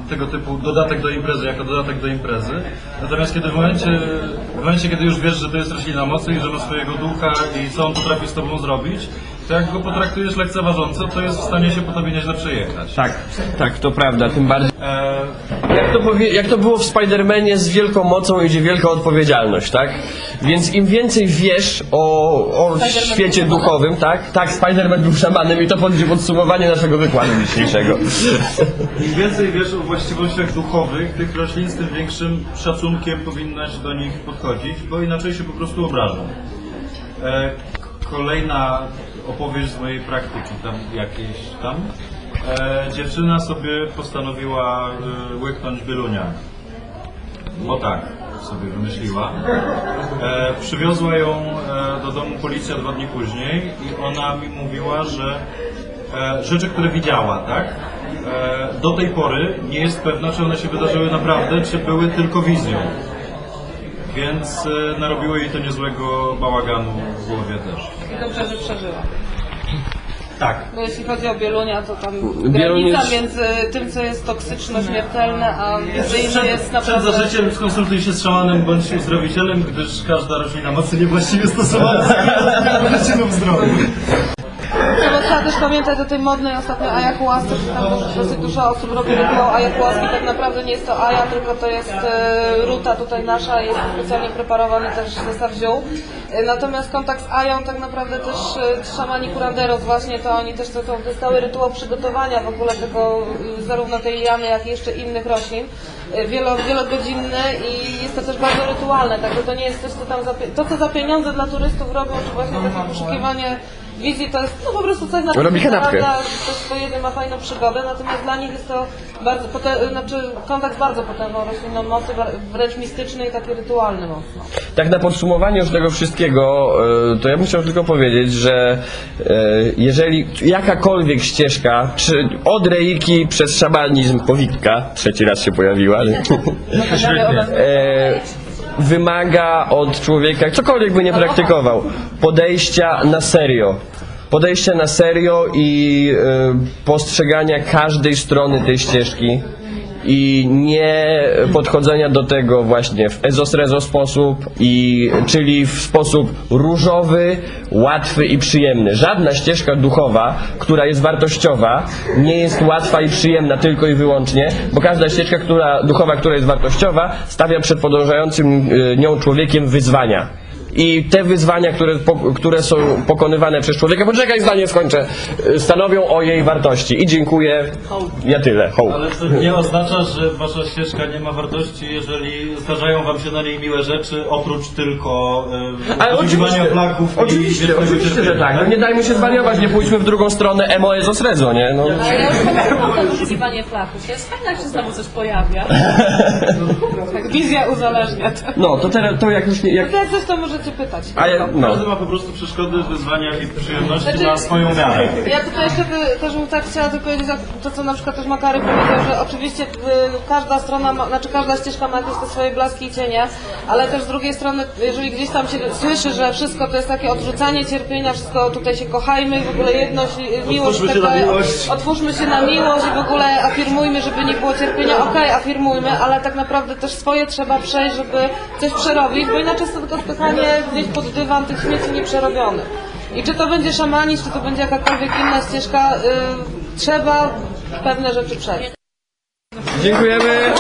L: tego typu dodatek do imprezy, jako dodatek do imprezy. Natomiast kiedy w momencie, w momencie, kiedy już wiesz, że to jest roślina mocy i że ma swojego ducha i co on potrafi z tobą zrobić, to jak go potraktujesz lekceważąco, to jest w stanie się po tobie nieźle przejechać.
B: Tak, tak, to prawda, tym bardziej.
L: E,
B: Jak to, powie, jak to było w Spider-Manie, z wielką mocą idzie wielka odpowiedzialność, tak? Więc im więcej wiesz o, o świecie duchowym, tak? Tak, Spider-Man był szamanem i to będzie podsumowanie naszego wykładu dzisiejszego. [LAUGHS]
L: Im więcej wiesz o właściwościach duchowych tych roślin, z tym większym szacunkiem powinnaś do nich podchodzić, bo inaczej się po prostu obrażą. E, kolejna opowieść z mojej praktyki, tam jakieś tam. E, dziewczyna sobie postanowiła e, łyknąć bielunia. O tak sobie wymyśliła. E, przywiozła ją e, do domu policja dwa dni później i ona mi mówiła, że e, rzeczy, które widziała, tak? E, do tej pory nie jest pewna, czy one się wydarzyły naprawdę, czy były tylko wizją. Więc e, narobiło jej to niezłego bałaganu w głowie też.
D: I dobrze, że przeżyła.
L: Tak.
D: Bo jeśli chodzi o bielunia, to tam
B: Bieluń
D: granica
B: jest-
D: między tym, co jest toksyczne, śmiertelne, a między innymi jest
L: Przed
D: naprawdę...
L: zażyciem skonsultuj się z szamanem bądź uzdrowicielem, gdyż każda roślina mocy niewłaściwie stosowana [LAUGHS] jest przyczyną zdrowia.
D: Trzeba też pamiętać o tej modnej ostatnio ayahuasce, że tam dosyć, dużo osób robi rytuał ayahuaski. Tak naprawdę nie jest to aja, tylko to jest e, ruta tutaj nasza, jest specjalnie preparowany też zestaw ziół. E, Natomiast kontakt z ają tak naprawdę też e, szamani curanderos właśnie, to oni też to, jest cały rytuał przygotowania w ogóle tego, zarówno tej jamy, jak i jeszcze innych roślin. Wielo, wielogodzinny i jest to też bardzo rytualne, także to nie jest coś, co tam za, to co za pieniądze dla turystów robią, czy właśnie takie poszukiwanie wizji to jest no, po prostu coś na
B: Robi kanapkę.
D: Ktoś swoje ma fajną przygodę, natomiast dla nich jest to bardzo, pote- znaczy kontakt bardzo potężną roślinną mocy, wr- wręcz mistyczny i taki rytualny mocno.
B: Tak na podsumowanie już tego wszystkiego, e, to ja bym chciał tylko powiedzieć, że e, jeżeli jakakolwiek ścieżka, czy od reiki przez szamanizm powikka, trzeci raz się pojawiła, nie? Wymaga od człowieka, cokolwiek by nie praktykował, podejścia na serio. Podejścia na serio i e, postrzegania każdej strony tej ścieżki i nie podchodzenia do tego właśnie w ezosrezo sposób, i, czyli w sposób różowy, łatwy i przyjemny. Żadna ścieżka duchowa, która jest wartościowa, nie jest łatwa i przyjemna tylko i wyłącznie, bo każda ścieżka która, duchowa, która jest wartościowa, stawia przed podążającym y, nią człowiekiem wyzwania. I te wyzwania, które, po, które są pokonywane przez człowieka, poczekaj, zdanie skończę, y, stanowią o jej wartości. I dziękuję. Ja tyle. Hołd.
L: Ale to nie oznacza, że wasza ścieżka nie ma wartości, jeżeli zdarzają wam się na niej miłe rzeczy, oprócz tylko e,
B: Ale
L: poszukiwania
B: oczywiście,
L: i
B: oczywiście, że tak. No nie dajmy się zwariować, nie pójdźmy w drugą stronę emo ezos rezo, nie? No.
H: Ale ja już pomyślałam poszukiwanie flaków. To jest fajne, jak się znowu coś pojawia. [LAUGHS]
D: Tak, wizja uzależnia. To.
B: No, to teraz, to jak już nie, jak...
D: Jak coś to możecie pytać.
B: A ja, no.
L: Każdy ma po prostu przeszkody, wyzwania i przyjemności
D: Znaczy-
L: na swoją miarę.
D: Ja tutaj jeszcze by, też bym tak chciała tylko powiedzieć, to co na przykład też Makary powiedział, że oczywiście y, każda strona, ma, znaczy każda ścieżka ma jakieś te swoje blaski i cienie, ale też z drugiej strony, jeżeli gdzieś tam się słyszy, że wszystko to jest takie odrzucanie cierpienia, wszystko tutaj się kochajmy i w ogóle jedność, y, miłość,
L: Otwórzmy się na miłość.
D: otwórzmy się na miłość i w ogóle afirmujmy, żeby nie było cierpienia, okej, afirmujmy, ale tak naprawdę też swoje trzeba przejść, żeby coś przerobić, bo inaczej jest to tylko spychanie gdzieś pod dywan tych śmieci nieprzerobionych. I czy to będzie szamanizm, czy to będzie jakakolwiek inna ścieżka, y, trzeba pewne rzeczy przejść. Dziękujemy.